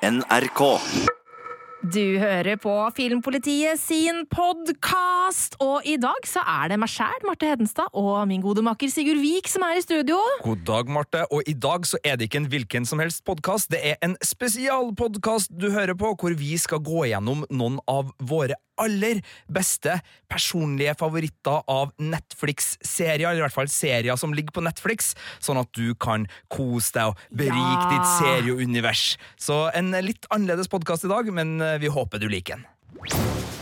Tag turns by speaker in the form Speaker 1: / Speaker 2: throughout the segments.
Speaker 1: NRK.
Speaker 2: Du hører på Filmpolitiet sin podkast, og i dag så er det meg sjæl, Marte Hedenstad, og min gode makker Sigurd Vik som er i studio.
Speaker 3: God dag, Marte. Og i dag så er det ikke en hvilken som helst podkast. Det er en spesialpodkast du hører på, hvor vi skal gå gjennom noen av våre aller beste personlige favoritter av Netflix-serier, eller i hvert fall serier som ligger på Netflix, sånn at du kan kose deg og berike
Speaker 2: Ja.
Speaker 3: ditt serieunivers. Så en litt annerledes podkast i dag, men eh, vi håper du liker den.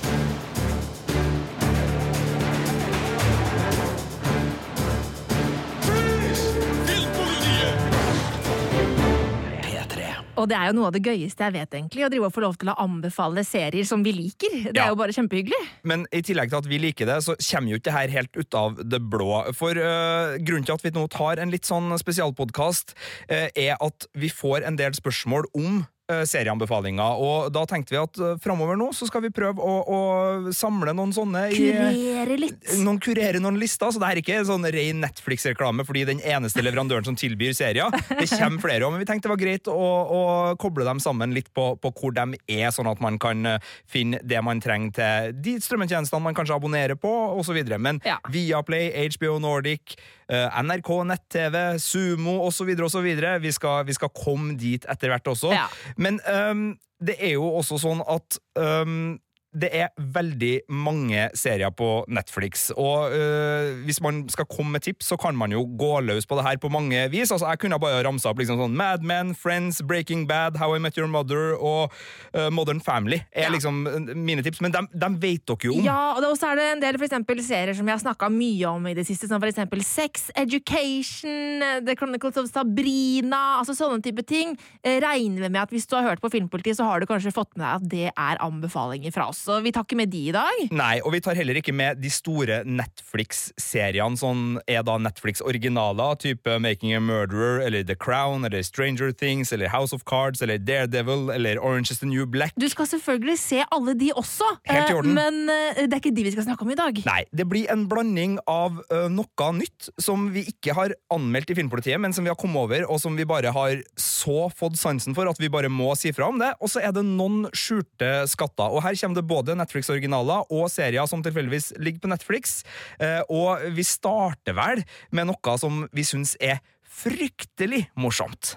Speaker 2: Og det er jo noe av det gøyeste jeg vet, egentlig, å drive og få lov til å anbefale serier som vi liker. Det
Speaker 3: Ja.
Speaker 2: er jo bare kjempehyggelig.
Speaker 3: Men i tillegg til at vi liker det, så kommer jo ikke det her helt ut av det blå. For uh, grunnen til at vi nå tar en litt sånn spesialpodkast, uh, er at vi får en del spørsmål om øh, serieanbefalinger. Og da tenkte vi at uh, framover nå så skal vi prøve å, å samle noen sånne i
Speaker 2: Kurere litt.
Speaker 3: noen kurere noen lister, så det her er ikke sånn ren Netflix-reklame fordi den eneste leverandøren som tilbyr serier. Det kommer flere òg, men vi tenkte det var greit å, å koble dem sammen litt på, på hvor de er, sånn at man kan eh, finne det man trenger til de strømmetjenestene man kanskje abonnerer på, osv. Men
Speaker 2: Ja.
Speaker 3: Viaplay, HBO Nordic, eh, NRK nett-TV, Sumo osv. osv. Vi, skal- vi skal komme dit etter hvert også.
Speaker 2: Ja.
Speaker 3: Men um, det er jo også sånn at øhm, det er veldig mange serier på Netflix, og øh, hvis man skal komme med tips, så kan man jo gå løs på det her på mange vis. Altså, Jeg kunne bare ramsa opp liksom sånn Mad Men, Friends, Breaking Bad, How I Met Your Mother og øh, Modern Family er
Speaker 2: Ja.
Speaker 3: liksom øh, mine tips, men dem, dem vet dere jo om.
Speaker 2: Ja, og så er det en del for eksempel, serier som jeg har snakka mye om i det siste, som for eksempel Sex Education, The Chronicles of Sabrina, altså sånne type ting. Eh, Regner vi med at hvis du har hørt på Filmpolitiet, så har du kanskje fått med deg at det er anbefalinger fra oss. Så vi tar ikke med de i dag.
Speaker 3: Nei, og vi tar heller ikke med de store Netflix-seriene, sånn er da Netflix-originaler, type Making a Murderer, eller The Crown, eller Stranger Things, eller House of Cards, eller Daredevil, eller Orange is the New Black.
Speaker 2: Du skal selvfølgelig se alle de også,
Speaker 3: Helt i
Speaker 2: eh,
Speaker 3: orden.
Speaker 2: men eh, det er ikke de vi skal snakke om i dag.
Speaker 3: Nei, det blir en blanding av noe nytt som vi ikke har anmeldt i Filmpolitiet, men som vi har kommet over, og som vi bare har så fått sansen for at vi bare må si fra om det. Og så er det noen skjulte skatter. Og her kommer det både Netflix-originaler og serier som tilfeldigvis ligger på Netflix. Eh, og vi starter vel med noe som vi syns er fryktelig morsomt.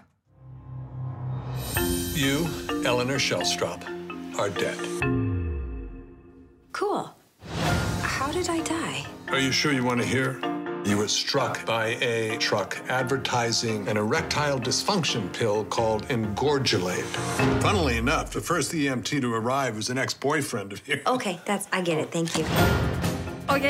Speaker 4: You, Eleanor Shellstrop, are dead.
Speaker 5: Cool. How did I die?
Speaker 4: Are you sure you want to hear? You were struck by a truck advertising an erectile dysfunction pill called Engorgulate. Funnily enough, the first EMT to arrive was an ex-boyfriend of yours.
Speaker 5: Okay, that's I get it. Thank you.
Speaker 2: Ok,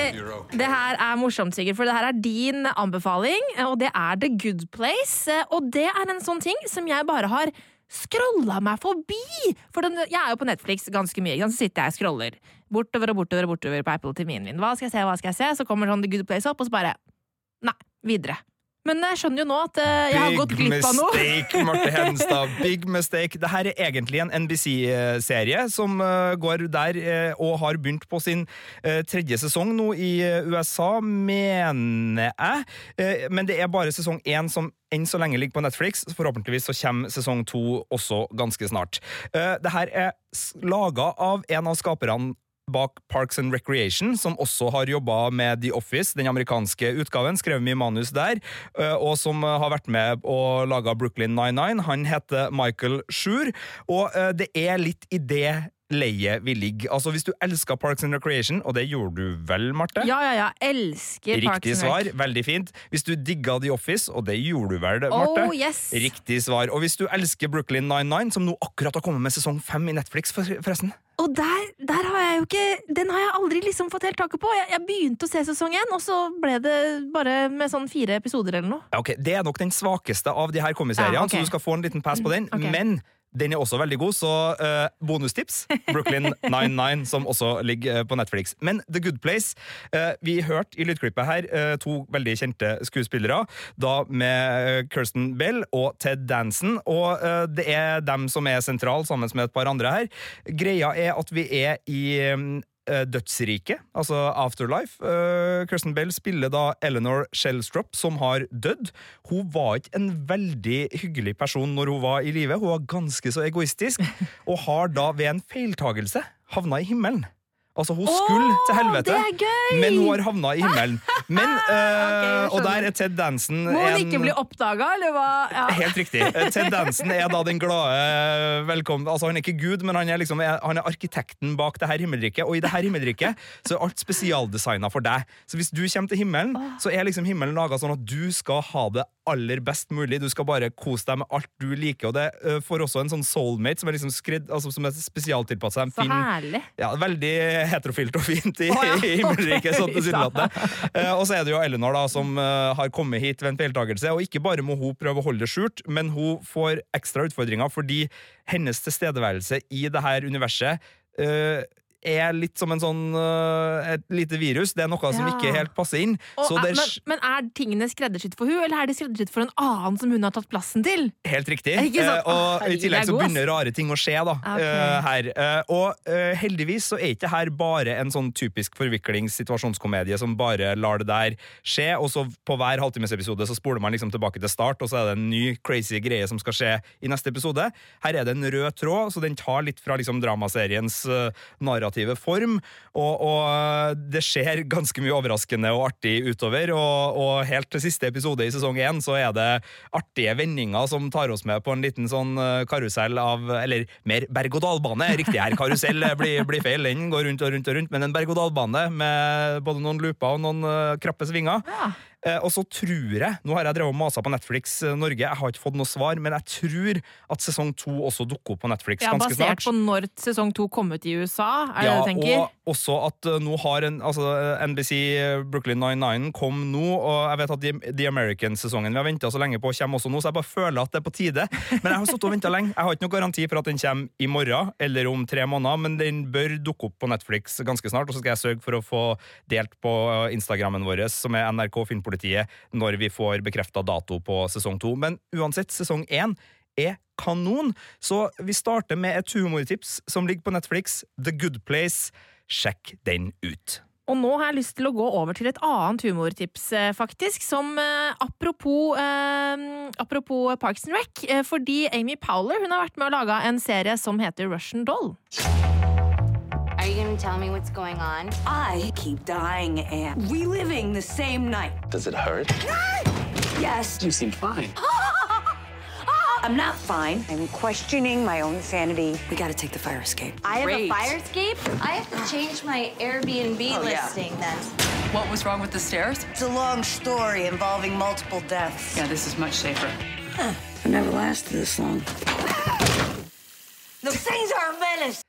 Speaker 2: Det her er morsomt, Sigurd, for det her er din anbefaling, og det er The Good Place. Og det er en sånn ting som jeg bare har scrolla meg forbi! For den, jeg er jo på Netflix ganske mye. Så sitter jeg og scroller bortover og bortover og bortover på Apple til min vind. Hva skal jeg se, hva skal jeg se? Så kommer sånn The Good Place opp, og så bare Nei, videre. Men jeg skjønner jo nå at eh, jeg har gått glipp av noe.
Speaker 3: Big mistake, Marte Hedenstad. Big mistake. Dette er egentlig en NBC-serie som eh, går der eh, og har begynt på sin tredje sesong nå i USA, mener jeg. Men det er bare sesong én som enn så lenge ligger på Netflix. Forhåpentligvis så kommer sesong to også ganske snart. Dette er laga av en av skaperne bak Parks and Recreation, som også har jobba med The Office, den amerikanske utgaven, skrevet mye manus der, eh, og som har vært med og laga Brooklyn 99. Han heter Michael Schur, og eh, det er litt i det leiet vi ligger. Altså, Hvis du elsker Parks and Recreation, og det gjorde du vel, Marte?
Speaker 2: Ja, ja, ja. Elsker Parks and
Speaker 3: Riktig
Speaker 2: svar.
Speaker 3: Veldig fint. Hvis du digga The Office, og det gjorde du vel, Marte?
Speaker 2: Oh, yes.
Speaker 3: Riktig svar. Og hvis du elsker Brooklyn 99, som nå akkurat har kommet med sesong fem i Netflix, for- forresten
Speaker 2: Og der, der har jeg jo ikke Den har jeg aldri liksom fått helt taket på. Jeg, jeg begynte å se sesong én, og så ble det bare med sånn fire episoder eller noe.
Speaker 3: Ja, ok, Det er nok den svakeste av de her komiseriene,
Speaker 2: Ja, okay.
Speaker 3: så du skal få en liten pass på den.
Speaker 2: Okay.
Speaker 3: Men den er også veldig god, så uh, bonustips. Brooklyn 99, som også ligger eh, på Netflix. Men The Good Place Uh, Vi hørte i lydklippet her uh, to veldig kjente skuespillere. Da med Kirsten Bell og Ted Danson. Og det er dem som er sentral, sammen med et par andre her. Greia er at vi er i eh, Dødsriket, altså Afterlife. Eh, Kirsten Bell spiller da Eleanor Shellstrop, som har dødd. Hun var ikke en veldig hyggelig person når hun var i live. Hun var ganske så egoistisk, og har da ved en feiltagelse havna i himmelen. Altså, hun skulle
Speaker 2: oh,
Speaker 3: til helvete, men hun har havna i himmelen. Men, uh,
Speaker 2: okay,
Speaker 3: og der er Ted Danson
Speaker 2: Må hun
Speaker 3: en-
Speaker 2: ikke bli oppdaga, eller hva? Ja.
Speaker 3: Helt riktig. Eh, Ted Danson er da den glade velkommen Altså Han er ikke Gud, men han er liksom Han er arkitekten bak det her himmelriket. Og i det her himmelriket så er alt spesialdesigna for deg. Så hvis du kommer til himmelen, så er liksom himmelen laga sånn at du skal ha det aller best mulig. Du skal bare kose deg med alt du liker. Og det uh, får også en sånn soulmate som er liksom skridd, altså som er spesialtilpassa en fin ja, Veldig heterofilt og fint i,
Speaker 2: ja.
Speaker 3: i himmelriket, sånn tilsynelatende. Eh, og så er det jo Eleanor da, som uh, har kommet hit ved en feiltakelse. Og ikke bare må hun prøve å holde det skjult, men hun får ekstra utfordringer fordi hennes tilstedeværelse i det her universet eh, er litt som en sånn eh, et lite virus. Det er noe som ikke helt passer inn.
Speaker 2: Og, er,
Speaker 3: er
Speaker 2: men, men er tingene skreddersydd for hun, eller er de skreddersydd for en annen som hun har tatt plassen til?
Speaker 3: Helt riktig. Eh, og
Speaker 2: Herregud,
Speaker 3: I tillegg så begynner rare ting å skje da,
Speaker 2: okay.
Speaker 3: eh, her. Eh, og eh, heldigvis så er ikke her bare en sånn typisk forviklings-situasjonskomedie som bare lar det der skje, og så på hver halvtimesepisode så spoler man liksom tilbake til start, og så er det en ny crazy greie som skal skje i neste episode. Her er det en rød tråd, så den tar litt fra liksom dramaseriens eh, narrative form, og, og det skjer ganske mye overraskende og artig utover, og, og helt til siste episode i sesong én så er det artige vendinger som tar oss med på en liten sånn eh, karusell av Eller mer berg-og-dal-bane. Riktig her, karusell eh, blir, blir feil. Den går rundt og rundt og rundt, men en berg-og-dal-bane med både noen looper og noen eh, krappe svinger.
Speaker 2: Ja.
Speaker 3: Eh, og så tror jeg Nå har jeg drevet og masa på Netflix eh, Norge, jeg har ikke fått noe svar, men jeg tror at sesong to også dukker opp på Netflix
Speaker 2: Ja,
Speaker 3: ganske
Speaker 2: basert på når sesong to kom ut i USA, er det
Speaker 3: Ja,
Speaker 2: det du tenker?
Speaker 3: og også at uh, nå har en, altså, NBC Brooklyn 99 kom nå, og jeg vet at The, The American-sesongen vi har venta så lenge på, kommer også nå, så jeg bare føler at det er på tide. Men jeg har stått og venta lenge. Jeg har ikke noen garanti for at den kommer i morgen eller om tre måneder, men den bør dukke opp på Netflix ganske snart, og så skal jeg sørge for å få delt på Instagrammen vår, som er NRK Filmpolitiet, når vi får bekrefta dato på sesong to. Men uansett, sesong én er kanon. Så vi starter med et humortips som ligger på Netflix, The Good Place. Sjekk den ut.
Speaker 2: Og nå har jeg lyst til å gå over til et annet humortips, eh, faktisk. Som eh, apropos, eh, apropos Parks and Rec. Eh, fordi Amy Powler hun har vært med og laga en serie som heter Russian Doll.
Speaker 1: Are gonna tell me what's going on?
Speaker 6: I keep dying and reliving the same night.
Speaker 7: Does it hurt?
Speaker 6: Yes.
Speaker 7: You seem fine.
Speaker 6: I'm not fine. I'm questioning my own sanity. We gotta take the fire escape.
Speaker 1: I have a fire escape. I have to change my Airbnb
Speaker 6: Oh, yeah.
Speaker 1: listing then.
Speaker 8: What was wrong with the stairs?
Speaker 6: It's a long story involving multiple deaths.
Speaker 8: Yeah, this is much safer.
Speaker 6: I never lasted this long. Those things are a menace.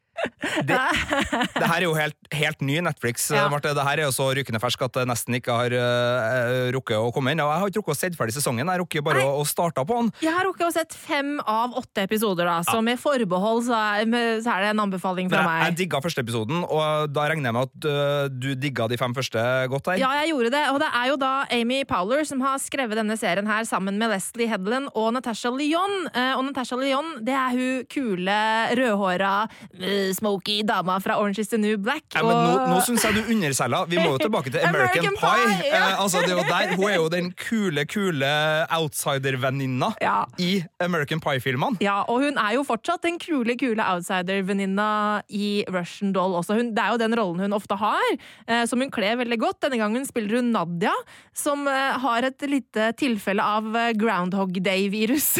Speaker 3: Det her er jo helt, helt ny Netflix.
Speaker 2: Ja.
Speaker 3: Marte. Det her er jo så rykende fersk at det nesten ikke har uh, rukket å komme inn. Og jeg har ikke rukket å se ferdig sesongen, jeg rukker bare å, å starte på den.
Speaker 2: Jeg har rukket å sett fem av åtte episoder, da, så med forbehold så er, så er det en anbefaling fra
Speaker 3: jeg, jeg digga første episoden, og da regner jeg med at uh, du digga de fem første godt her.
Speaker 2: Ja, jeg gjorde det, og det er jo da Amy Powler som har skrevet denne serien her sammen med Leslie Hedlund og Natasha Lyon. Uh, Og Natasha Lyon, det er hun kule, rødhåra, eh, smoky dama fra Orange is the New Black.
Speaker 3: Ja, men nå,
Speaker 2: og-
Speaker 3: nå syns jeg du underselger. Vi må jo tilbake til American,
Speaker 2: American
Speaker 3: Pie.
Speaker 2: Pie, ja.
Speaker 3: Eh, altså, det er jo der, hun er jo den kule, kule outsider-venninna
Speaker 2: Ja.
Speaker 3: i American Pie-filmene.
Speaker 2: Ja, og hun er jo fortsatt den kule, kule outsider-venninna i Russian Doll også. Hun, det er jo den rollen hun ofte har, eh, som hun kler veldig godt. Denne gangen spiller hun Nadia, som eh, har et lite tilfelle av eh, Groundhog Day-virus.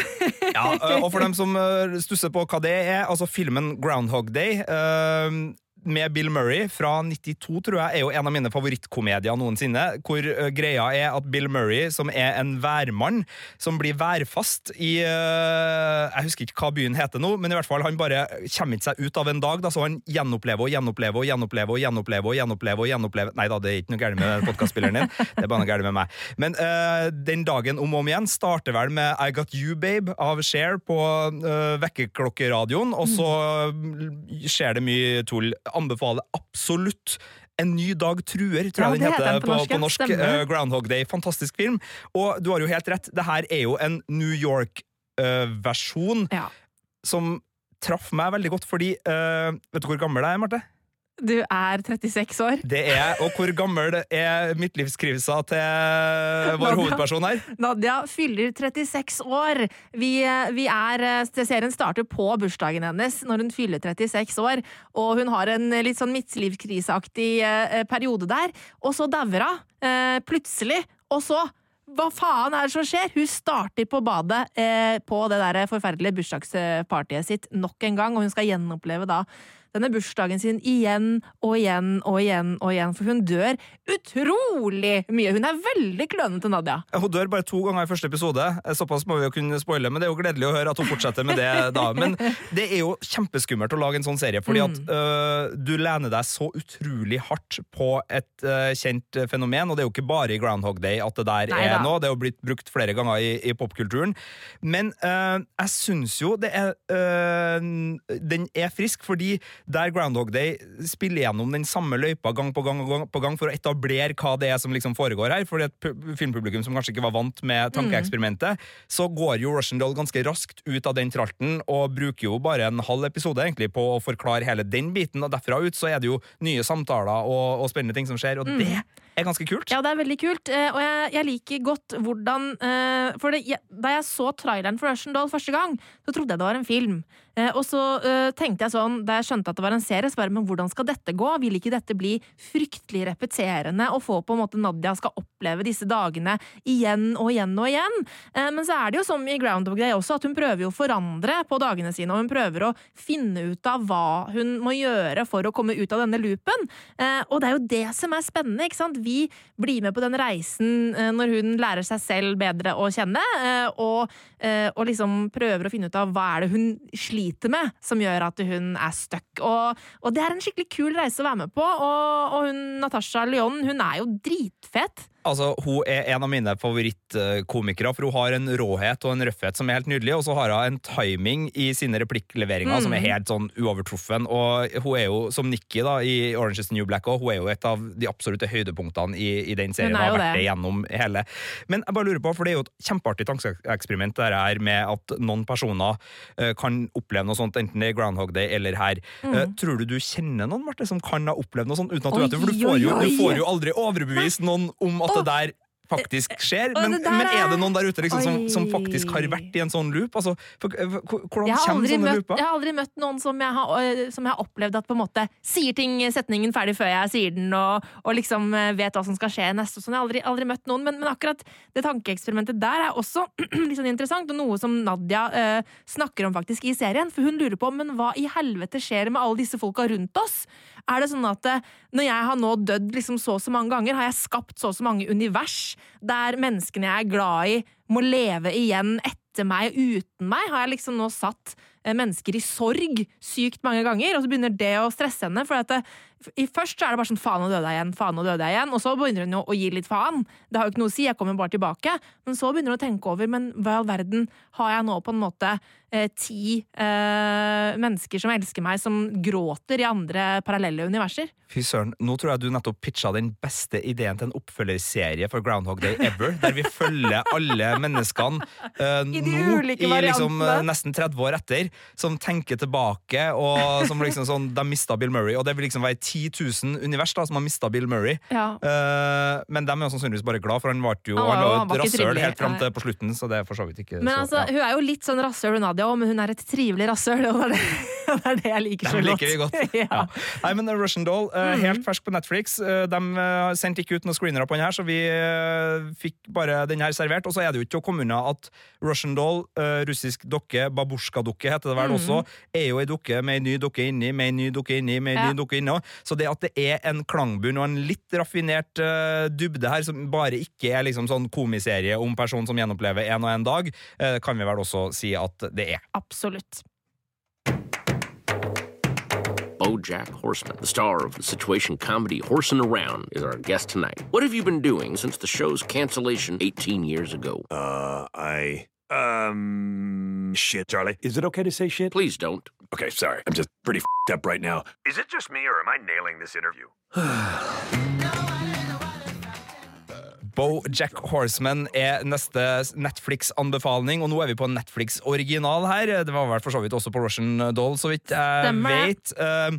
Speaker 3: Ja, eh, og for dem som eh, stusser på hva det er, altså filmen Groundhog Day eh, med Bill Murray fra 92, tror jeg, er jo en av mine favorittkomedier noensinne. Hvor greia er at Bill Murray, som er en værmann, som blir værfast i Jeg husker ikke hva byen heter nå, men i hvert fall han bare kommer ikke seg ut av en dag, da, så han gjenopplever og gjenopplever og gjenopplever og gjenopplever og gjenopplever og gjenopplever Nei da, det er ikke noe galt med podkastspilleren din, det er bare noe galt med meg. Men uh, den dagen om og om igjen starter vel med I Got You Babe av Cher på uh, vekkerklokkeradioen, og så mm, skjer det mye tull. Anbefaler absolutt en ny dag truer, tror
Speaker 2: Ja,
Speaker 3: den
Speaker 2: heter den på norsk,
Speaker 3: på norsk. Eh, Groundhog Day. Fantastisk film. Og du har jo helt rett, det her er jo en New York-versjon
Speaker 2: ja.
Speaker 3: som traff meg veldig godt, fordi uh, Vet du hvor gammel jeg er, Marte?
Speaker 2: Du er 36 år.
Speaker 3: Det er, Og hvor gammel er midtlivskrisa til vår hovedperson her?
Speaker 2: Nadia fyller 36 år. Vi, vi er, eh, serien starter på bursdagen hennes når hun fyller 36 år. Og hun har en litt sånn midtlivskriseaktig eh, periode der. Og så dauer hun eh, plutselig. Og så hva faen er det som skjer? Hun starter på badet eh, på det der forferdelige bursdagspartiet sitt nok en gang, og hun skal gjenoppleve da denne bursdagen sin igjen og igjen og igjen og igjen, for hun dør utrolig mye. Hun er veldig klønete, Nadia.
Speaker 3: Hun dør bare to ganger i første episode. Såpass må vi jo kunne spoile, men det er jo gledelig å høre at hun fortsetter med det da. Men det er jo kjempeskummelt å lage en sånn serie, fordi at øh, du lener deg så utrolig hardt på et øh, kjent fenomen, og det er jo ikke bare i Groundhog Day at det der
Speaker 2: Neida.
Speaker 3: er nå, det er jo blitt brukt flere ganger i, i popkulturen. Men øh, jeg syns jo det er Den er frisk, fordi der Groundhog Day spiller gjennom den samme løypa gang på gang, gang, på gang for å etablere hva det er som liksom foregår her. For et filmpublikum som kanskje ikke var vant med tankeeksperimentet, så går jo Russian Doll ganske raskt ut av den tralten og bruker jo bare en halv episode egentlig på å forklare hele den biten, og derfra ut så er det jo nye samtaler og, og spennende ting som skjer, og det er ganske kult.
Speaker 2: Ja, det er veldig kult, eh, og jeg, jeg liker godt hvordan eh, For det, da jeg så traileren for Russian Doll første gang, så trodde jeg det var en film. Eh, og så tenkte jeg sånn, da jeg skjønte at det var en serie, så bare, men hvordan skal dette gå? Vil ikke dette bli fryktelig repeterende, og få på en måte Nadia skal oppleve disse dagene igjen og igjen og igjen? Men så er det jo som i Groundhog Day også, at hun prøver jo å forandre på dagene sine, og hun prøver å finne ut av hva hun må gjøre for å komme ut av denne loopen. Og det er jo det som er spennende, ikke sant? Vi blir med på den reisen eh, når hun lærer seg selv bedre å kjenne, eh, og, eh, og liksom prøver å finne ut av hva er det hun sliter med som gjør at hun er stuck. Og, og det er en skikkelig kul reise å være med på, og, og hun, Natasha Lyon hun er jo dritfet.
Speaker 3: Altså, Hun er en av mine favorittkomikere, for hun har en råhet og en røffhet som er helt nydelig, og så har hun en timing i sine replikkleveringer som
Speaker 2: Mm.
Speaker 3: er helt sånn uovertruffen. Og hun er jo, som Nikki da, i Orange is the New Black, også, hun er jo et av de absolutte høydepunktene i, i den serien.
Speaker 2: Hun
Speaker 3: har vært
Speaker 2: det.
Speaker 3: gjennom hele. Men jeg bare lurer på, for det er jo et kjempeartig tankeeksperiment det her med at noen personer uh, kan oppleve noe sånt, enten det er Groundhog Day eller her. Eh, tror du du kjenner noen, Marte, som kan ha opplevd noe sånt uten at du
Speaker 2: Mm. Oi,
Speaker 3: vet det? For du får, jo, du får jo aldri overbevist noen om at det der faktisk skjer. Men,
Speaker 2: er...
Speaker 3: men er det noen der ute liksom, som, som faktisk har vært i en sånn loop? Altså, for, for, hvordan kommer sånne
Speaker 2: møtt,
Speaker 3: looper?
Speaker 2: jeg har aldri møtt noen som jeg har, øh, som jeg har opplevd at på en måte sier ting, setningen ferdig før jeg sier den, og, og liksom øh, vet hva som skal skje neste. Sånn. Jeg har aldri, aldri møtt noen, men, men akkurat det tankeeksperimentet der er også sånn interessant, og noe som Nadia uh, snakker om faktisk i serien. For hun lurer på men hva i helvete skjer med alle disse folka rundt oss? Er det sånn at øh, når jeg har nå dødd liksom så og så mange ganger, har jeg skapt så og så mange univers der menneskene jeg er glad i, må leve igjen etter meg, uten meg? Har jeg liksom nå satt eh, mennesker i sorg sykt mange ganger, og så begynner det å stresse henne. For at i Først så er det bare sånn faen, nå døde jeg igjen, faen, nå døde jeg igjen. Og så begynner hun jo å gi litt faen. Det har jo ikke noe å si, jeg kommer bare tilbake. Men så begynner hun å tenke over, men hva i all verden har jeg nå på en måte eh, ti eh, mennesker som elsker meg, som gråter i andre parallelle universer?
Speaker 3: Fy søren, nå tror jeg du nettopp pitcha den beste ideen til en oppfølgerserie for Groundhog Day ever, der vi følger alle menneskene eh,
Speaker 2: I
Speaker 3: nå, i liksom, eh, nesten 30 år etter, som tenker tilbake, og som liksom sånn De mista Bill Murray, og det vil liksom være 10 000 univers da, som har mista Bill Murray.
Speaker 2: Ja.
Speaker 3: Uh, men de er jo sannsynligvis bare glad, for han var jo, ah,
Speaker 2: jo-
Speaker 3: et rasshøl helt fram til på slutten, så det er for så vidt ikke
Speaker 2: Men
Speaker 3: så,
Speaker 2: altså,
Speaker 3: ja.
Speaker 2: hun er jo litt sånn rasshøl, Nadia òg, men hun er et trivelig rasshøl, og det er det, det, er det jeg liker så
Speaker 3: Dem
Speaker 2: godt.
Speaker 3: liker vi godt.
Speaker 2: ja.
Speaker 3: Ja. Nei, men Russian Doll, eh,
Speaker 2: Mhm.
Speaker 3: helt fersk på Netflix. Uh, de eh, sendte ikke ut noen screenere på den her, så vi eh, fikk bare den her servert. Og så er det jo ikke å komme unna at Russian Doll, russisk dokke, babusjka-dukke heter det vel
Speaker 2: Mhm.
Speaker 3: også, er jo ei dukke med ei ny dukke inni, med ei ny dukke inni, med ei
Speaker 2: Ja.
Speaker 3: ny dukke inni. Så det at det er en klangbunn og en litt raffinert uh, dybde her, som bare ikke er liksom sånn komiserie om personen som gjenopplever en og en dag, uh, kan vi vel også si at det er.
Speaker 2: Absolutt.
Speaker 7: Bojack Horseman, the star of the situation comedy Horsin' Around, is our guest tonight. What have you been doing since the show's cancellation 18 years ago?
Speaker 9: Uh, I. Um. Shit, Charlie. Is it okay to say shit?
Speaker 7: Please don't.
Speaker 9: Okay, sorry. I'm just pretty fed up right now. Is it just me, or am I nailing this interview?
Speaker 3: Bojack Horseman er neste Netflix-anbefaling, og nå er vi på en Netflix-original her. Det var vel for så vidt også på Russian Doll, så vidt jeg
Speaker 2: Stemmer
Speaker 3: vet. Eh,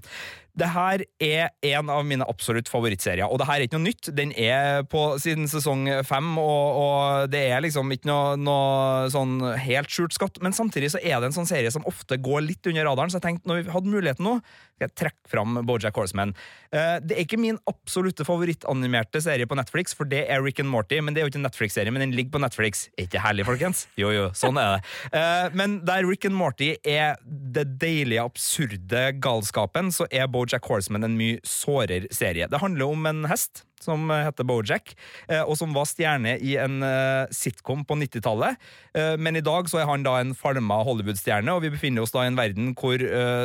Speaker 3: Det her er en av mine absolutt favorittserier, og det her er ikke noe nytt. Den er på siden sesong fem, og, og det er liksom ikke noe, noe sånn helt skjult skatt, men samtidig så er det en sånn serie som ofte går litt under radaren, så jeg tenkte når vi hadde muligheten nå, skal jeg trekke fram Bojack Horseman. Eh, Det er ikke min absolutte favorittanimerte serie på Netflix, for det er Rick and Morty, men det er jo ikke en Netflix-serie, men den ligger på Netflix. Er ikke herlig, folkens? Jo, jo, sånn er det. Eh, Men der Rick and Morty er det deilige, absurde galskapen, så er Bojack Horseman en mye sårere serie. Det handler om en hest som heter Bojack, eh, og som var stjerne i en eh, sitcom på 90-tallet. Eh, Men i dag så er han da en falma Hollywood-stjerne, og vi befinner oss da i en verden hvor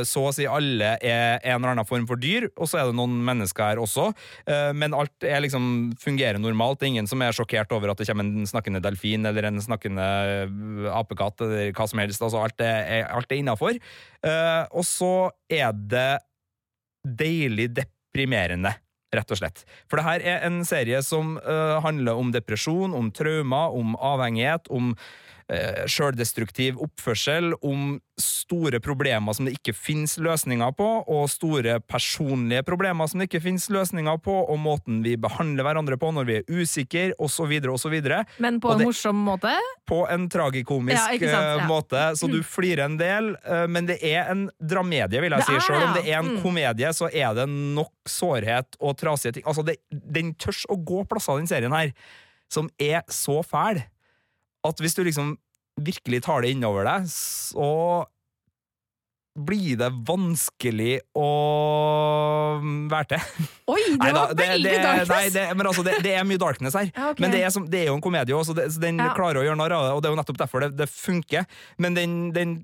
Speaker 3: så å si alle er en eller annen form for dyr, og så er det noen mennesker her også. Men alt er liksom fungerer normalt. Det er ingen som er sjokkert over at det kommer en snakkende delfin eller en snakkende apekatt eller hva som helst. Altså, alt er, er innafor. Og så er det deilig deprimerende rett og slett. For det her er en serie som uh, handler om depresjon, om traumer, om avhengighet, om uh, sjøldestruktiv oppførsel, om store problemer som det ikke finnes løsninger på, og store personlige problemer som det ikke finnes løsninger på, og måten vi behandler hverandre på når vi er usikre, osv., osv.
Speaker 2: Men på en
Speaker 3: det-
Speaker 2: morsom måte?
Speaker 3: På en tragikomisk
Speaker 2: Ja, sant?
Speaker 3: eh,
Speaker 2: Ja.
Speaker 3: måte, så du flirer en del, eh, men det er en dramedie, vil jeg
Speaker 2: Det
Speaker 3: si. Selv om
Speaker 2: det
Speaker 3: er en
Speaker 2: Mm.
Speaker 3: komedie, så er det nok sårhet og trasige ting. Altså, det, den tørs å gå plasser, den serien her, som er så fæl at hvis du liksom virkelig tar det innover deg, så blir det vanskelig å være til.
Speaker 2: Oi, det
Speaker 3: Neida,
Speaker 2: var veldig
Speaker 3: det,
Speaker 2: darkness!
Speaker 3: Nei, det, men altså, det, det er mye darkness her.
Speaker 2: Ja, ok.
Speaker 3: Men det er, som, det er jo en komedie også, så, det, den
Speaker 2: Ja.
Speaker 3: klarer å gjøre narr av det, og det er jo nettopp derfor det, det funker. Men den, den,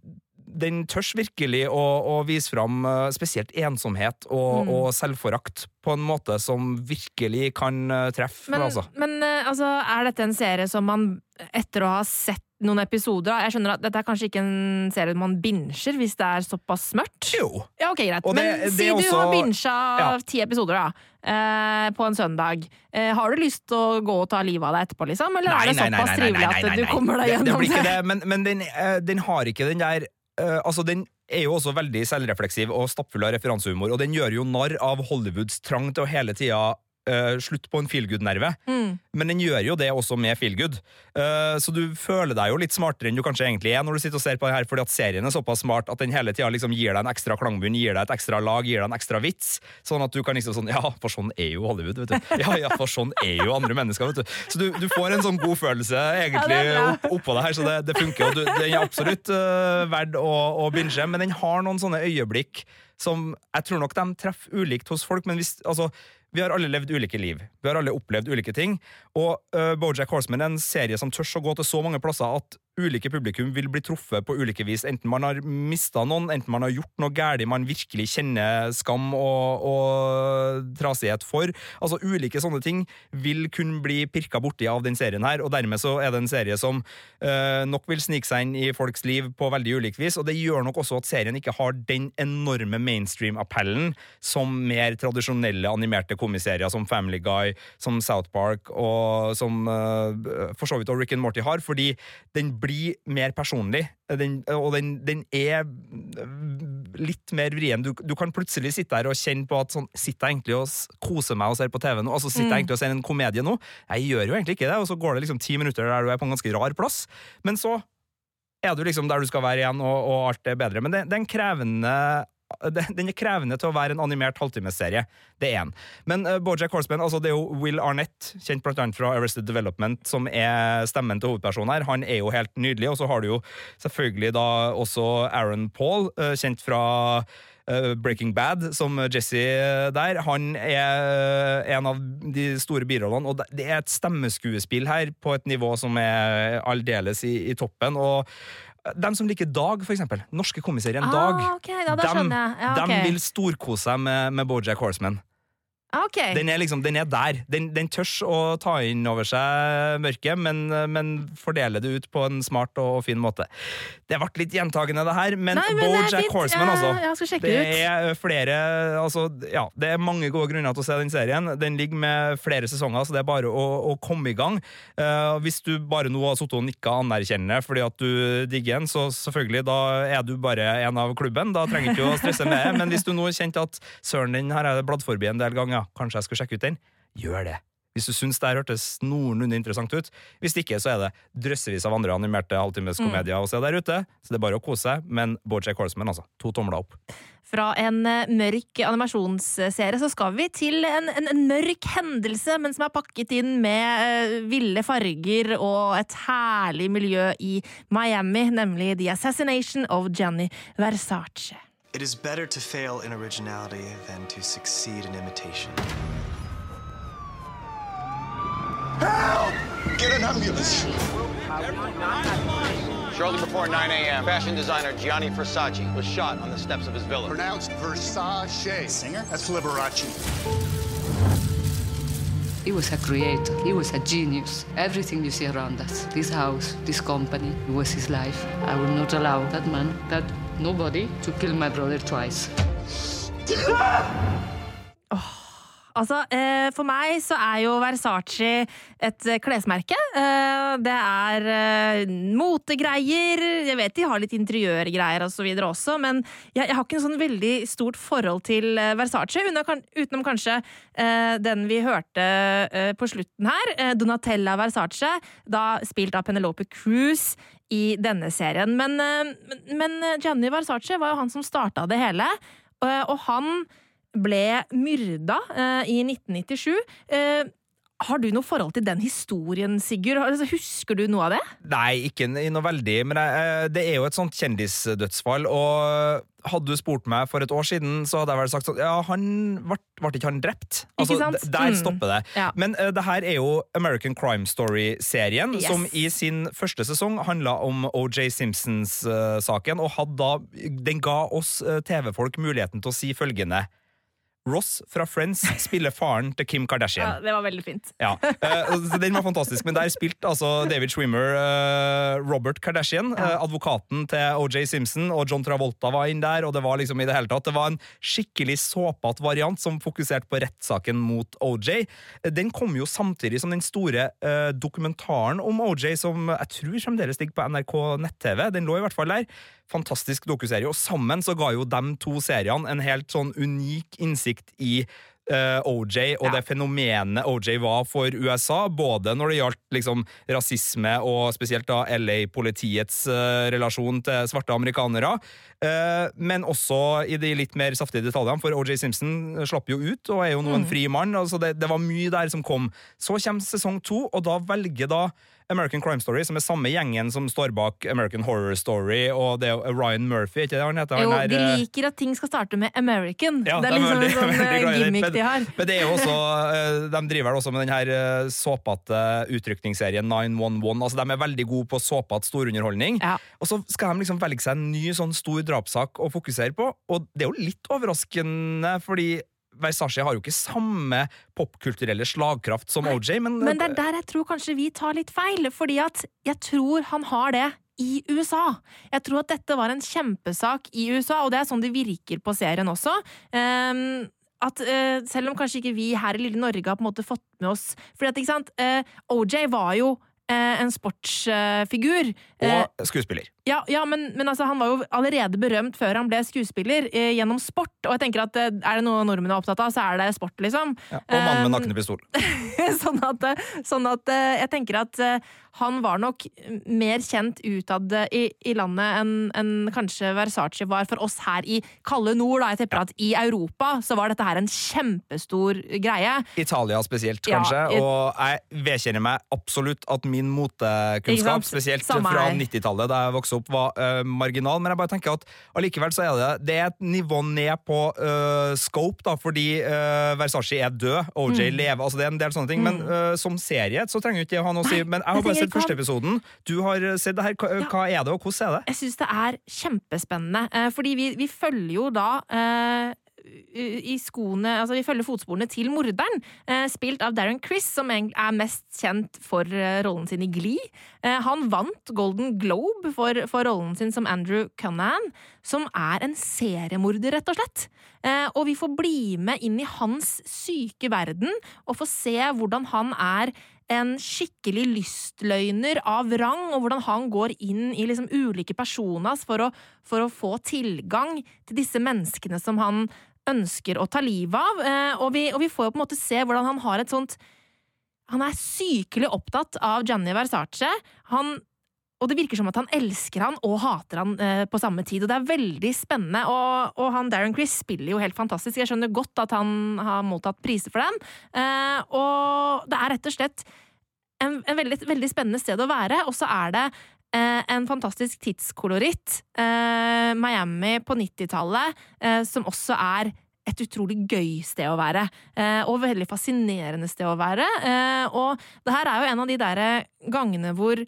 Speaker 3: den tørs virkelig å, å vise fram eh, spesielt ensomhet og,
Speaker 2: Mm.
Speaker 3: og selvforakt på en måte som virkelig kan eh, treffe.
Speaker 2: Men,
Speaker 3: altså.
Speaker 2: men eh, altså, er dette en serie som man, etter å ha sett noen episoder Jeg skjønner at dette er kanskje ikke en serie man binsjer hvis det er såpass mørkt?
Speaker 3: Jo.
Speaker 2: Ja, ok, greit.
Speaker 3: Det-
Speaker 2: Men
Speaker 3: det
Speaker 2: si
Speaker 3: også,
Speaker 2: du har bincha
Speaker 3: Ja.
Speaker 2: ti episoder da, eh, på en søndag. Eh, har du lyst til å gå og ta livet av deg etterpå, liksom? Eller er det såpass trivelig at du kommer deg gjennom
Speaker 3: det ikke det, men, men den, den har ikke den der eh, Altså, den er jo også veldig selvrefleksiv og stappfull av referansehumor, og den gjør jo narr av Hollywoods trang til å hele tida eh, slutt på en feelgood-nerve.
Speaker 2: Mm.
Speaker 3: Men den gjør jo det også med feelgood. Uh, så du føler deg jo litt smartere enn du kanskje egentlig er når du sitter og ser på det her, fordi at serien er såpass smart at den hele tida liksom gir deg en ekstra klangbunn, gir deg et ekstra lag, gir deg en ekstra vits. Sånn at du kan liksom sånn Ja, for sånn er jo Hollywood, vet du. Ja, ja, for sånn er jo andre mennesker, vet du. Så du, du får en sånn god følelse egentlig
Speaker 2: Ja,
Speaker 3: opp, oppå det her, så det, det funker. Og du, den er absolutt uh, verdt å, å binge, men den har noen sånne øyeblikk som jeg tror nok de treffer ulikt hos folk, men hvis, altså, vi har alle levd ulike liv. Vi har alle opplevd ulike ting. Og uh, Bojack Horseman er en serie som tørs å gå til så mange plasser at ulike publikum vil bli truffet på ulike vis. Enten man har mista noen, enten man har gjort noe galt man virkelig kjenner skam og, og trasighet for. Altså Ulike sånne ting vil kunne bli pirka borti av den serien her, og dermed så er det en serie som øh, nok vil snike seg inn i folks liv på veldig ulikt vis, og det gjør nok også at serien ikke har den enorme mainstream-appellen som mer tradisjonelle animerte komiserier som Family Guy, som South Park og som øh, for så vidt og Rick and Morty har, fordi den blir mer personlig. Den, og den, den er litt mer vrien. Du, du kan plutselig sitte her og kjenne på at sånn, sitter jeg egentlig og koser meg og ser på TV nå? Altså Sitter jeg
Speaker 2: Mm.
Speaker 3: egentlig og ser en komedie nå? Jeg gjør jo egentlig ikke det, og så går det liksom ti minutter der du er på en ganske rar plass. Men så er du liksom der du skal være igjen, og, og alt er bedre. Men det, det er en krevende den er krevende til å være en animert halvtimeserie. Det er en. Men uh, Bojack Horseman, altså det er jo Will Arnett, kjent blant annet fra Arrested Development, som er stemmen til hovedpersonen her. Han er jo helt nydelig. Og så har du jo selvfølgelig da også Aaron Paul, uh, kjent fra uh, Breaking Bad, som Jesse der. Han er en av de store birollene, og det er et stemmeskuespill her på et nivå som er aldeles i, i toppen. og dem som liker Dag, for eksempel. Norske komiserien
Speaker 2: Ah,
Speaker 3: Dag.
Speaker 2: Okay, da
Speaker 3: dem,
Speaker 2: jeg. Ja,
Speaker 3: dem
Speaker 2: ok.
Speaker 3: vil storkose seg med, med Bojack Horseman.
Speaker 2: Ah, ok.
Speaker 3: Den er liksom, den er der. Den, den tørs å ta inn over seg mørket, men, men fordele det ut på en smart og fin måte. Det ble litt gjentagende, det her, men,
Speaker 2: Nei, men det
Speaker 3: Bojack
Speaker 2: fint.
Speaker 3: Horseman, altså. det
Speaker 2: det
Speaker 3: er flere altså, ja, Det er mange gode grunner til å se den serien. Den ligger med flere sesonger, så det er bare å, å komme i gang. Uh, hvis du bare nå har sittet og nikka anerkjennende fordi at du digger den, så selvfølgelig, da er du bare en av klubben. Da trenger du ikke å stresse med det. Men hvis du nå kjente at søren, den her har jeg bladd forbi en del ganger, kanskje jeg skal sjekke ut den, gjør det. Hvis du syns det her hørtes noenlunde interessant ut. Hvis ikke, så er det drøssevis av andre animerte halvtimeskomedier å se der ute. Så det er bare å kose seg. Men Bojack Horseman, altså. To tomler opp.
Speaker 2: Fra en eh, mørk animasjonsserie så skal vi til en, en, en mørk hendelse, men som er pakket inn med uh, ville farger og et herlig miljø i Miami, nemlig The Assassination of Gianni Versace.
Speaker 10: It is better to fail in originality than to succeed in imitation. Help!
Speaker 11: Get an ambulance.
Speaker 12: Shortly before 9 a.m., fashion designer Gianni Versace was shot on the steps of his villa.
Speaker 11: Pronounced Versace. Singer? That's Liberace.
Speaker 8: He was a creator. He was a genius. Everything you see around us, this house, this company, it was his life. I will not allow that man, that nobody, to kill my brother twice.
Speaker 2: Altså, eh, For meg så er jo Versace et eh, klesmerke. Eh, det er motegreier. Jeg vet de har litt interiørgreier og så videre også, men jeg, har ikke en sånn veldig stort forhold til Versace, utenom kanskje den vi hørte på slutten her, Donatella Versace, da spilt av Penelope Cruz i denne serien. Men, eh, men- Gianni Versace var jo han som starta det hele, eh, og han ble myrda eh, i 1997. Eh, har du noe forhold til den historien, Sigurd? Altså, husker du noe av det?
Speaker 3: Nei, ikke i noe veldig, men jeg, det er jo et sånt kjendisdødsfall, og hadde du spurt meg for et år siden, så hadde jeg vel sagt sånn Ja, han ble, ble ikke han drept? Altså,
Speaker 2: sant?
Speaker 3: Der
Speaker 2: Mm.
Speaker 3: stopper det.
Speaker 2: Ja.
Speaker 3: Men uh, det her er jo American Crime Story-serien,
Speaker 2: Yes.
Speaker 3: som i sin første sesong handla om OJ Simpsons-saken, og hadde da Den ga oss uh, TV-folk muligheten til å si følgende Ross fra Friends spiller faren til Kim Kardashian.
Speaker 2: Ja, det var veldig fint.
Speaker 3: Ja, Uh, Den var fantastisk, men der spilte altså David Schwimmer uh, Robert Kardashian, eh, advokaten til OJ Simpson, og John Travolta var inn der, og det var liksom i det hele tatt Det var en skikkelig såpete variant som fokuserte på rettssaken mot OJ. Den kom jo samtidig som den store dokumentaren om OJ, som jeg tror fremdeles ligger på NRK nett-TV. Den lå i hvert fall der. Fantastisk dokuserie, og sammen så ga jo de to seriene en helt sånn unik innsikt i uh, OJ og det fenomenet OJ var for USA, både når det gjaldt liksom, rasisme og spesielt da LA-politiets uh, relasjon til svarte amerikanere, eh, men også i de litt mer saftige detaljene, for OJ Simpson slapp jo ut og er jo nå en
Speaker 2: Mm.
Speaker 3: fri mann. altså det, det var mye der som kom. Så kommer sesong to, og da velger da American Crime Story, som er samme gjengen som står bak American Horror Story, og det er Ryan Murphy, ikke det han heter?
Speaker 2: Jo,
Speaker 3: han er,
Speaker 2: de
Speaker 3: eh,
Speaker 2: liker at ting skal starte med American.
Speaker 3: ja,
Speaker 2: det er liksom
Speaker 3: veldig-
Speaker 2: en sånn eh, gimmick de har.
Speaker 3: Men det er jo også, eh, de driver vel også med den her eh, såpete utrykningsserien 911. Altså, de er veldig gode på såpete storunderholdning. Og så skal de liksom velge seg en ny sånn stor drapssak å fokusere på, og det er jo litt overraskende, fordi Versace har jo ikke samme popkulturelle slagkraft som OJ, men,
Speaker 2: Men det er der jeg tror kanskje vi tar litt feil, fordi at jeg tror han har det i USA. Jeg tror at dette var en kjempesak i USA, og det er sånn det virker på serien også. Um, at uh, selv om kanskje ikke vi her i lille Norge har på en måte fått med oss Fordi at, ikke sant, eh, OJ var jo en sportsfigur. Eh,
Speaker 3: og skuespiller.
Speaker 2: ja, ja men, men altså, han var jo allerede berømt før han ble skuespiller, eh, gjennom sport. Og jeg tenker at eh, er det noe nordmenn er opptatt av, så er det sport, liksom.
Speaker 3: Ja, og mannen med nakne pistol.
Speaker 2: sånn at, sånn at eh, jeg tenker at eh, han var nok mer kjent utad i, i landet enn en kanskje Versace var for oss her i kalde nord. Da. Jeg tipper at i Europa så var dette her en kjempestor greie.
Speaker 3: Italia spesielt,
Speaker 2: Ja,
Speaker 3: kanskje. Og jeg vedkjenner meg absolutt at min motekunnskap, spesielt
Speaker 2: Samme
Speaker 3: fra 90-tallet, da jeg vokste opp, var uh, marginal. Men jeg bare tenker at allikevel så er det Det er et nivå ned på uh, scope, da, fordi uh, Versace er død, OJ
Speaker 2: Mm.
Speaker 3: lever, altså det er en del sånne ting. Men eh, som serie så trenger jo ikke det ha noe å si. Men jeg har bare sett første
Speaker 2: ha-
Speaker 3: episoden. Du har sett det her. Hva, hva er det, og hvordan er det?
Speaker 2: Jeg syns det er kjempespennende, eh, fordi vi, vi følger jo da eh, i skoene Altså, vi følger fotsporene til morderen, eh, spilt av Darren Criss, som er mest kjent for eh, rollen sin i Glee. Eh, han vant Golden Globe for, for rollen sin som Andrew Cunnan, som er en seriemorder, rett og slett. Eh, og vi får bli med inn i hans syke verden og få se hvordan han er en skikkelig lystløgner av rang, og hvordan han går inn i liksom ulike personas for å, for å få tilgang til disse menneskene som han ønsker å ta livet av. Eh, og, vi, og vi får jo på en måte se hvordan han har et sånt Han er sykelig opptatt av Gianni Versace. Han og det virker som at han elsker han og hater han eh, på samme tid, og det er veldig spennende. Og, og han Darren Criss spiller jo helt fantastisk. Jeg skjønner godt at han har mottatt priser for den. Eh, og det er rett og slett en, en veldig, veldig, spennende sted å være, og så er det eh, en fantastisk tidskoloritt. Eh, Miami på 90-tallet, eh, som også er et utrolig gøy sted å være, eh, og veldig fascinerende sted å være. og det her er jo en av de der gangene hvor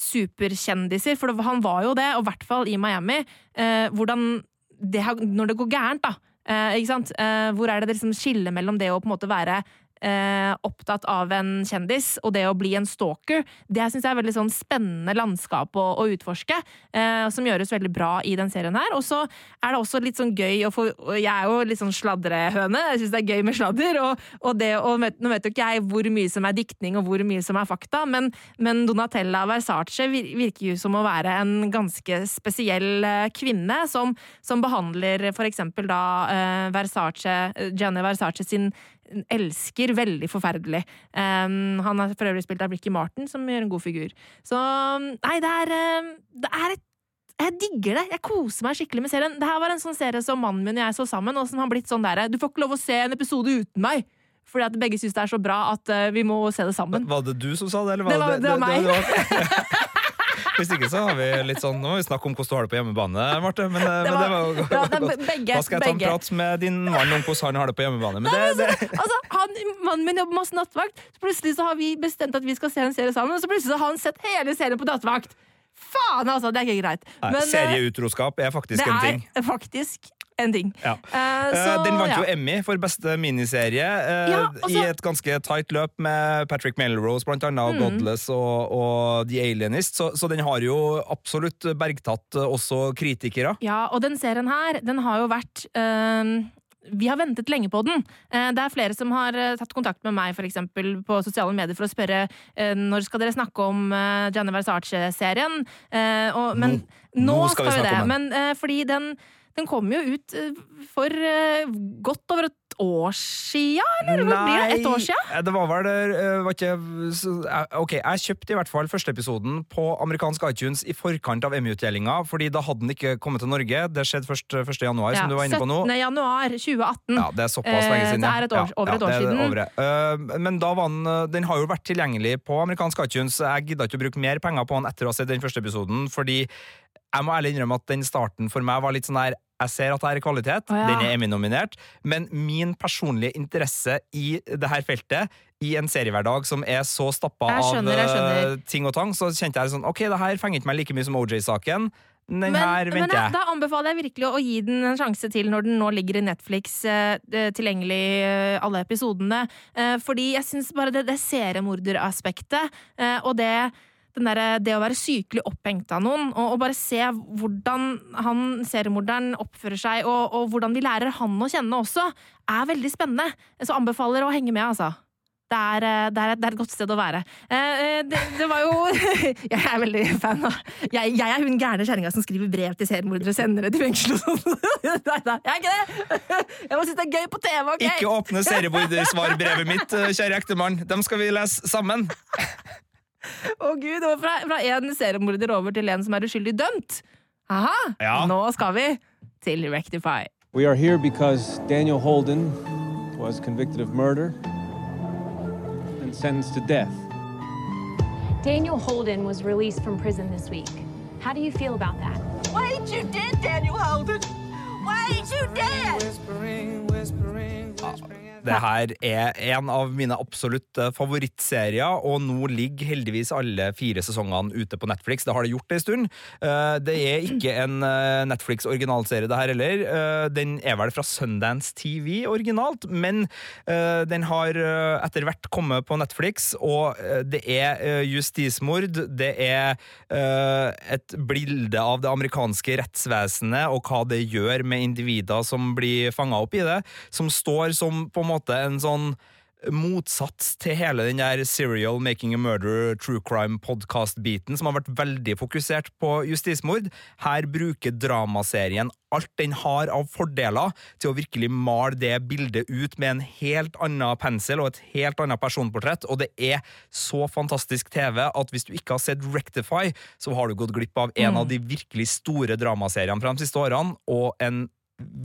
Speaker 2: superkjendiser, for han var jo det, og i hvert fall i Miami, eh, hvordan det, Når det går gærent, da. Eh? Eh, hvor er det det liksom skillet mellom det å på en måte være eh, opptatt av en kjendis, og det å bli en stalker, det syns jeg er veldig sånn spennende landskap å, å utforske, eh, som gjøres veldig bra i den serien her. Og så er det også litt sånn gøy å få Jeg er jo litt sånn sladrehøne, jeg syns det er gøy med sladder, og, og det å Nå vet jo ikke jeg hvor mye som er diktning og hvor mye som er fakta, men, men Donatella Versace virker jo som å være en ganske spesiell eh, kvinne, som, som behandler for eksempel da eh, Versace, Gianni Versace sin elsker veldig forferdelig. Um, han har for øvrig spilt av Ricky Martin, som gjør en god figur. Så nei, det er, um, det er et jeg digger det! Jeg koser meg skikkelig med serien. Det her var en sånn serie som mannen min og jeg så sammen, og som har blitt sånn der Du får ikke lov å se en episode uten meg! Fordi at begge syns det er så bra at uh, vi må se det sammen.
Speaker 3: Var det du som sa det, eller var
Speaker 2: det, var, det, det var meg. Det,
Speaker 3: Hvis ikke så har vi litt sånn Nå må vi snakke om hvordan du har det på hjemmebane, Marte. Men det, det, var, men det var ja. Begge, da skal jeg ta en prat med din mann om hvordan han har det på hjemmebane. Men det,
Speaker 2: det. Altså, han, mannen min jobber masse nattvakt, så plutselig så har vi bestemt at vi skal se en serie sammen, og så plutselig har han sett hele serien på nattvakt! Faen, altså! Det er ikke greit.
Speaker 3: Men, Nei, serieutroskap er faktisk en ting.
Speaker 2: Det er faktisk en ting.
Speaker 3: Ja. Uh, så, den vant jo Emmy for beste miniserie uh, ja, også, i et ganske tight løp med Patrick Melrose blant annet, mm. Godless og, og, The Alienist, så, så, den har jo absolutt bergtatt også kritikere.
Speaker 2: Ja, og den serien her, den har jo vært uh, vi har ventet lenge på den. Det er flere som har tatt kontakt med meg for eksempel, på sosiale medier for å spørre når skal dere snakke om Gianni Versace-serien. Men nå, nå, skal, vi, vi det. Men fordi den den kom jo ut eh, for eh, godt over et år sia, eller Nei, blir det? Et år sia?
Speaker 3: Eh, det var vel var ikke, Ok, jeg kjøpte i hvert fall første episoden på amerikansk iTunes i forkant av Emmy-utdelinga, fordi da hadde den ikke kommet til Norge. Det skjedde først 1. januar, ja, som du var inne på nå.
Speaker 2: 17. januar 2018.
Speaker 3: Ja, det er såpass lenge siden.
Speaker 2: Det er et år, over et år siden.
Speaker 3: Over. Men da var den, den har jo vært tilgjengelig på amerikansk iTunes. Jeg gidda ikke å bruke mer penger på den etter å ha sett den første episoden, fordi jeg må ærlig innrømme at den starten for meg var litt sånn der jeg ser at det er kvalitet, oh, ja. den er Emmy-nominert, men min personlige interesse i det her feltet, i en seriehverdag som er så stappa av uh, ting og tang, så kjente jeg sånn Ok, det her fenger ikke meg like mye som OJ-saken. Den men, her venter jeg.
Speaker 2: Da anbefaler jeg virkelig å gi den en sjanse til når den nå ligger i Netflix uh, tilgjengelig, uh, alle episodene. fordi jeg syns bare det, det seriemorderaspektet og det der, det å være sykelig opphengt av noen, og, og, bare se hvordan han seriemorderen oppfører seg, og, og, hvordan vi lærer han å kjenne også, er veldig spennende. Så anbefaler å henge med, altså. Det er, eh, det, er et, det er, et, godt sted å være. Eh, eh, det, det, var jo Jeg er veldig fan av Jeg, jeg er hun gærne kjerringa som skriver brev til seriemordere og sender det til fengsel og sånn. Nei da, jeg er ikke det! Jeg må synes det er gøy på TV, OK?
Speaker 3: Ikke åpne seriemordersvarbrevet mitt, kjære ektemann. Dem skal vi lese sammen.
Speaker 2: Å oh, gud, og fra, fra en seriemorder over til en som er uskyldig dømt. Aha!
Speaker 3: Ja.
Speaker 2: Nå skal vi til Rectify.
Speaker 13: We are here because Daniel Holden was convicted of murder and sentenced to death.
Speaker 14: Daniel Holden was released from prison this week. How do you feel about that?
Speaker 15: Why ain't you dead, Daniel Holden? Why ain't you dead?
Speaker 3: Det her er en av mine absolutte favorittserier, og nå ligger heldigvis alle fire sesongene ute på Netflix. Det har det gjort en stund. Eh, Det er ikke en eh, Netflix-originalserie, det her heller. Eh, Den er vel fra Sundance TV originalt, men eh, den har eh, etter hvert kommet på Netflix, og eh, det er eh, justismord, det er eh, et bilde av det amerikanske rettsvesenet og hva det gjør med individer som blir fanga opp i det, som står som på en måte en sånn motsats til hele den der serial making a murder true crime podcast-biten som har vært veldig fokusert på justismord. Her bruker dramaserien alt den har av fordeler til å virkelig male det bildet ut med en helt annen pensel og et helt annet personportrett, og det er så fantastisk TV at hvis du ikke har sett Rectify, så har du gått glipp av en
Speaker 2: Mm.
Speaker 3: av de virkelig store dramaseriene fra de siste årene, og en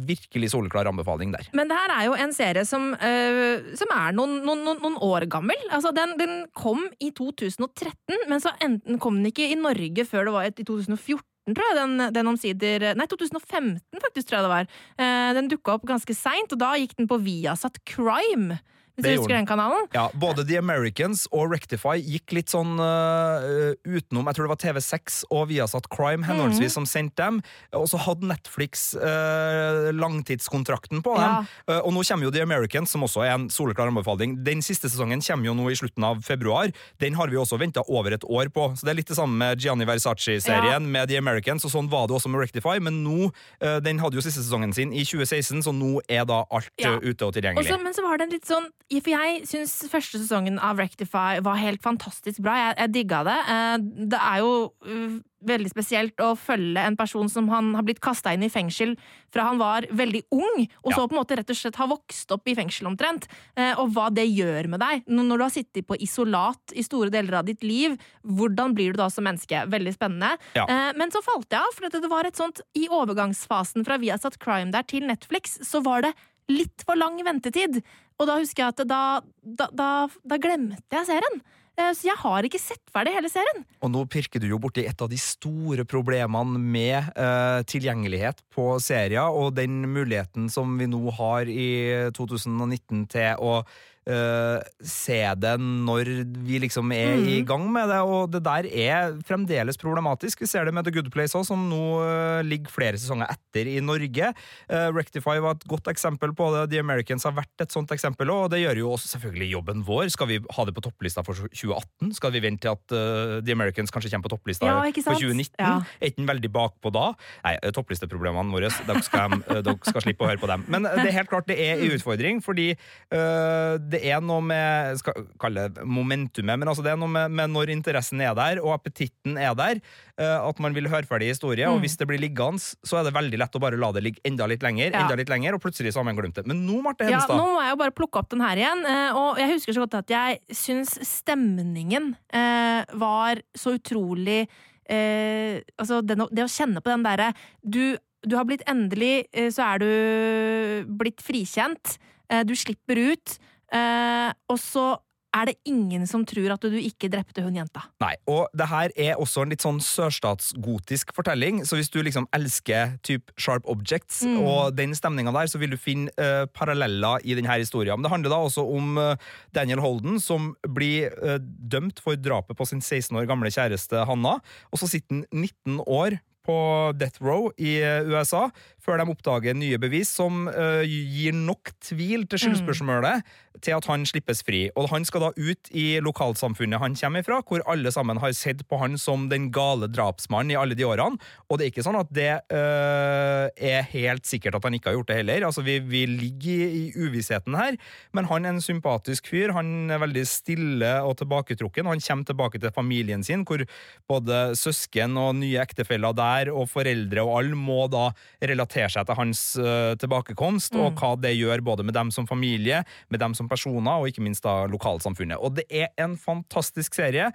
Speaker 3: virkelig soleklar anbefaling der.
Speaker 2: Men det her er jo en serie som, øh, som er noen, noen, noen, år gammel. Altså, den, den kom i 2013, men så enten kom den ikke i Norge før det var et, i 2014. Tror jeg, den, den omsider Nei, 2015 faktisk, tror jeg det var. Eh, den dukka opp ganske seint, og da gikk den på Viasat Crime. Hvis du husker den kanalen?
Speaker 3: Ja, Både The Americans og Rectify gikk litt sånn uh, utenom Jeg tror det var TV6 og Viasat Crime henholdsvis
Speaker 2: mm.
Speaker 3: som sendte dem. Og så hadde Netflix uh, langtidskontrakten på
Speaker 2: Ja.
Speaker 3: dem. Øh, og nå kommer jo The Americans, som også er en soleklar anbefaling. Den siste sesongen kommer jo nå i slutten av februar. Den har vi også venta over et år på. Så det er litt det samme med Gianni Versace-serien
Speaker 2: Ja.
Speaker 3: med The Americans, og sånn var det også med Rectify. Men nå, øh, den hadde jo siste sesongen sin i 2016, så nå er da alt
Speaker 2: Ja.
Speaker 3: ute Og tilgjengelig.
Speaker 2: Også, men så var det en litt sånn For jeg syns første sesongen av Rectify var helt fantastisk bra. Jeg, jeg digga det. Eh, Det er jo uh, veldig spesielt å følge en person som han har blitt kasta inn i fengsel fra han var veldig ung, og så på en måte rett og slett har vokst opp i fengsel omtrent. Eh, Og hva det gjør med deg. Når du har sittet på isolat i store deler av ditt liv, hvordan blir du da som menneske? Veldig spennende.
Speaker 15: Ja.
Speaker 2: Eh, Men så falt jeg av, for det var et sånt I overgangsfasen fra Viasat Crime der til Netflix, så var det litt for lang ventetid. Og da husker jeg at da, da, da, da glemte jeg serien. Eh, Så jeg har ikke sett ferdig hele serien.
Speaker 3: Og nå pirker du jo borti et av de store problemene med uh, tilgjengelighet på serier, og den muligheten som vi nå har i 2019 til å eh, se det når vi liksom er i
Speaker 2: Mhm.
Speaker 3: gang med det, og det der er fremdeles problematisk. Vi ser det med The Good Place også, som nå uh, ligger flere sesonger etter i Norge. Uh, Rectify var et godt eksempel på det. The Americans har vært et sånt eksempel, og det gjør jo også selvfølgelig jobben vår. Skal vi ha det på topplista for 2018? Skal vi vente til at The Americans kanskje kommer på topplista
Speaker 2: Ja,
Speaker 3: for 2019?
Speaker 2: Ja.
Speaker 3: Er ikke den veldig bakpå da? Nei, topplisteproblemene våre, dere skal, dere skal slippe å høre på dem. Men det er helt klart det er en utfordring, fordi uh, det er noe med skal kalle det momentumet, men altså det er noe med, med når interessen er der, og appetitten er der, eh, at man vil høre ferdig historie, og
Speaker 2: Mm.
Speaker 3: hvis det blir liggende, så er det veldig lett å bare la det ligge enda litt lenger,
Speaker 2: Ja.
Speaker 3: enda litt lenger, og plutselig så har man glemt det. Men nå, Marte
Speaker 2: Ja, nå må jeg jo bare plukke opp den her igjen. eh, Og jeg husker så godt at jeg syns stemningen eh, var så utrolig eh, Altså, det, det å kjenne på den derre du, du har blitt endelig Så er du blitt frikjent. Du slipper ut. Eh, og så er det ingen som tror at du ikke drepte hun jenta.
Speaker 3: Nei, og det her er også en litt sånn sørstatsgotisk fortelling, så hvis du liksom elsker type Sharp Objects
Speaker 2: Mm.
Speaker 3: og den stemninga der, så vil du finne uh, paralleller i denne historien. Men det handler da også om uh, Daniel Holden, som blir uh, dømt for drapet på sin 16 år gamle kjæreste Hanna, og så sitter han 19 år på death row i USA, før de oppdager nye bevis som uh, gir nok tvil til skyldspørsmålet til at han slippes fri. Og han skal da ut i lokalsamfunnet han kommer fra, hvor alle sammen har sett på han som den gale drapsmannen i alle de årene. Og det er ikke sånn at det øh, er helt sikkert at han ikke har gjort det heller. Altså, vi, vi ligger i, i uvissheten her, men han er en sympatisk fyr. Han er veldig stille og tilbaketrukken. Han kommer tilbake til familien sin, hvor både søsken og nye ektefeller der, og foreldre og alle, må da relatere seg til hans øh, tilbakekomst, og
Speaker 2: Mm.
Speaker 3: hva det gjør både med dem som familie, med dem som personer, og ikke minst da lokalsamfunnet. Og det er en fantastisk serie.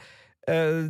Speaker 3: Eh,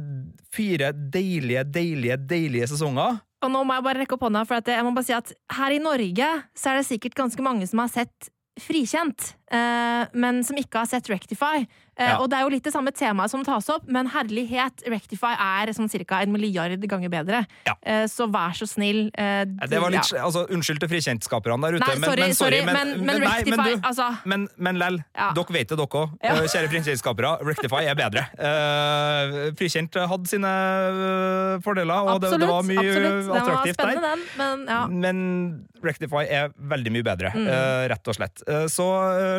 Speaker 3: fire deilige, deilige, deilige sesonger.
Speaker 2: Og nå må jeg bare rekke opp hånda, for jeg må bare si at her i Norge så er det sikkert ganske mange som har sett Frikjent. Eh, men som ikke har sett Rectify. Eh,
Speaker 3: Ja.
Speaker 2: Og det er jo litt det samme temaet som tas opp, men herlighet, Rectify er sånn ca. en milliard ganger bedre. Eh, så vær så snill. eh,
Speaker 3: Det var litt,
Speaker 2: ja.
Speaker 3: altså, Unnskyld til frikjentskaperne der ute,
Speaker 2: Nei, sorry,
Speaker 3: men, men,
Speaker 2: sorry, men- men
Speaker 3: nei,
Speaker 2: Rectify,
Speaker 3: du,
Speaker 2: altså-
Speaker 3: Men, men lell,
Speaker 2: Ja.
Speaker 3: dere vet det, dere òg.
Speaker 2: Ja.
Speaker 3: Kjære frikjentskapere, Rectify er bedre. Uh, frikjent hadde sine fordeler, og det, det var mye
Speaker 2: absolutt. attraktivt var
Speaker 3: der.
Speaker 2: den, men ja.
Speaker 3: Men Rectify er veldig mye bedre,
Speaker 2: Mm.
Speaker 3: uh, rett og slett. Uh, så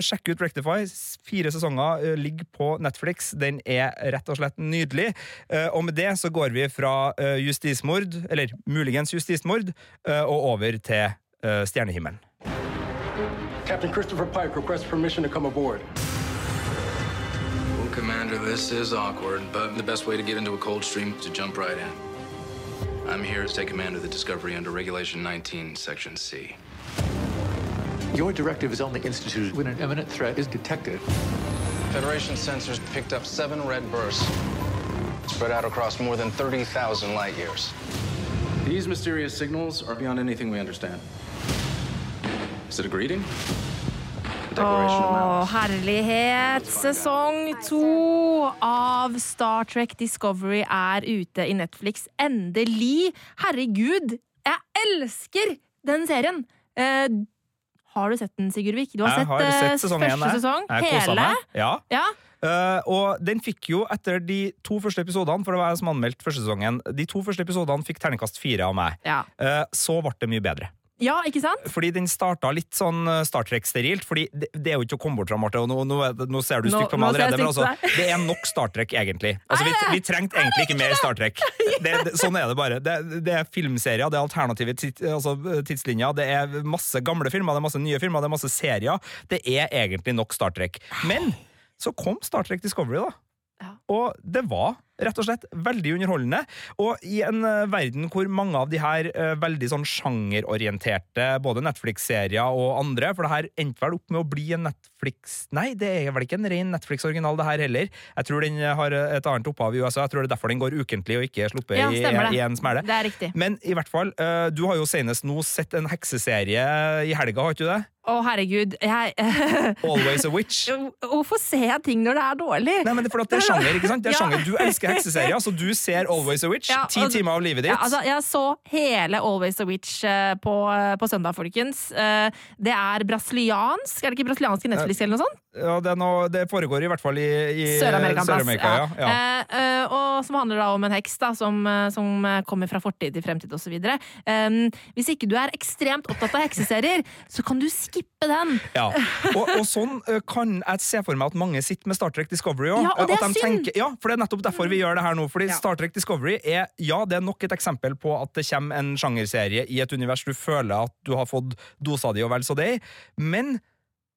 Speaker 3: sjekk ut Rectify. Fire sesonger eh, ligger på Netflix. Den er rett og slett nydelig. Eh, og med det så går vi fra eh, justismord, eller muligens justismord, og over til eh, stjernehimmelen.
Speaker 15: Captain Christopher Pike requests permission to come aboard.
Speaker 16: Well, Commander, this is awkward, but the best way to get into a cold stream is to jump right in. I'm here to take command of the Discovery under Regulation 19, Section C.
Speaker 17: Your directive is only instituted when an imminent threat is detected.
Speaker 12: Federation sensors picked up seven red bursts, spread out across more than 30,000 light years. These mysterious signals are beyond anything we understand. Is it a greeting?
Speaker 2: Å, herlighet! Sesong to av Star Trek Discovery er ute i Netflix. Endelig! Herregud, jeg elsker den serien! Eh, har du sett den, Sigurdvik? Du har
Speaker 3: Jeg
Speaker 2: sett,
Speaker 3: har
Speaker 2: eh,
Speaker 3: sett sesong
Speaker 2: første
Speaker 3: jeg.
Speaker 2: sesong? Hele?
Speaker 3: Ja.
Speaker 2: Ja.
Speaker 3: Uh, og den fikk jo, etter de to første episodene, for det var jeg som anmeldte første sesongen, de to første episodene fikk terningkast fire av meg.
Speaker 2: Ja.
Speaker 3: Uh, så ble det mye bedre.
Speaker 2: Ja, ikke sant?
Speaker 3: Fordi den starta litt sånn eh, Star Trek-sterilt. Fordi det, det er jo ikke å komme bort fra, Marte, og nå, nå, nå ser du stygt på meg allerede, men altså, det er nok Star Trek, egentlig. Altså, vi, vi trengte egentlig ikke mer Star Trek. Det, det, sånn er det bare. Det, er filmserier, det er alternative altså, tidslinjer, det er masse gamle filmer, det er masse nye filmer, det er masse serier. Det er egentlig nok Star Trek. Men så kom Star Trek Discovery, da. Og det var rett og slett veldig underholdende. Og i en eh, verden hvor mange av de her eh, veldig sånn sjangerorienterte, både Netflix-serier og andre, for det her endte vel opp med å bli en Netflix Nei, det er vel ikke en ren Netflix-original, det her heller. Jeg tror den har et annet opphav i USA. Jeg tror det er derfor den går ukentlig og ikke er sluppet
Speaker 2: Ja,
Speaker 3: i, i en smelle.
Speaker 2: Er.
Speaker 3: Men i hvert fall, eh, du har jo senest nå sett en hekseserie i helga, har ikke du det?
Speaker 2: Å, herregud. Jeg
Speaker 3: Always a Witch.
Speaker 2: Hvorfor ser jeg ting når det er dårlig?
Speaker 3: Nei, men det er fordi det er sjanger, ikke sant? Det er
Speaker 2: Ja.
Speaker 3: sjanger. Du elsker hekseserier, så du ser Always a Witch.
Speaker 2: Ja,
Speaker 3: Ti
Speaker 2: altså-
Speaker 3: timer av livet ditt.
Speaker 2: Ja, altså, jeg så hele Always a Witch eh, på, på søndag, folkens. Eh, det er brasiliansk, er det ikke brasiliansk i Netflix eller noe sånt?
Speaker 3: Ja, det, noe, det foregår i hvert fall i, i
Speaker 2: Sør-Amerika.
Speaker 3: Sør-Amerika, ja. ja.
Speaker 2: Eh, eh, og som handler da om en heks da, som, eh, som kommer fra fortid til fremtid osv. Um, hvis ikke du er ekstremt opptatt av hekseserier, så kan du skippe den.
Speaker 3: Ja, og, og sånn eh, kan jeg se for meg at mange sitter med Star Trek Discovery òg.
Speaker 2: Ja, og det er synd.
Speaker 3: ja, for det er nettopp derfor vi gjør det her nå. Fordi
Speaker 2: Ja.
Speaker 3: Star Trek Discovery er ja, det er nok et eksempel på at det kommer en sjangerserie i et univers du føler at du har fått dosa di og vel så det, men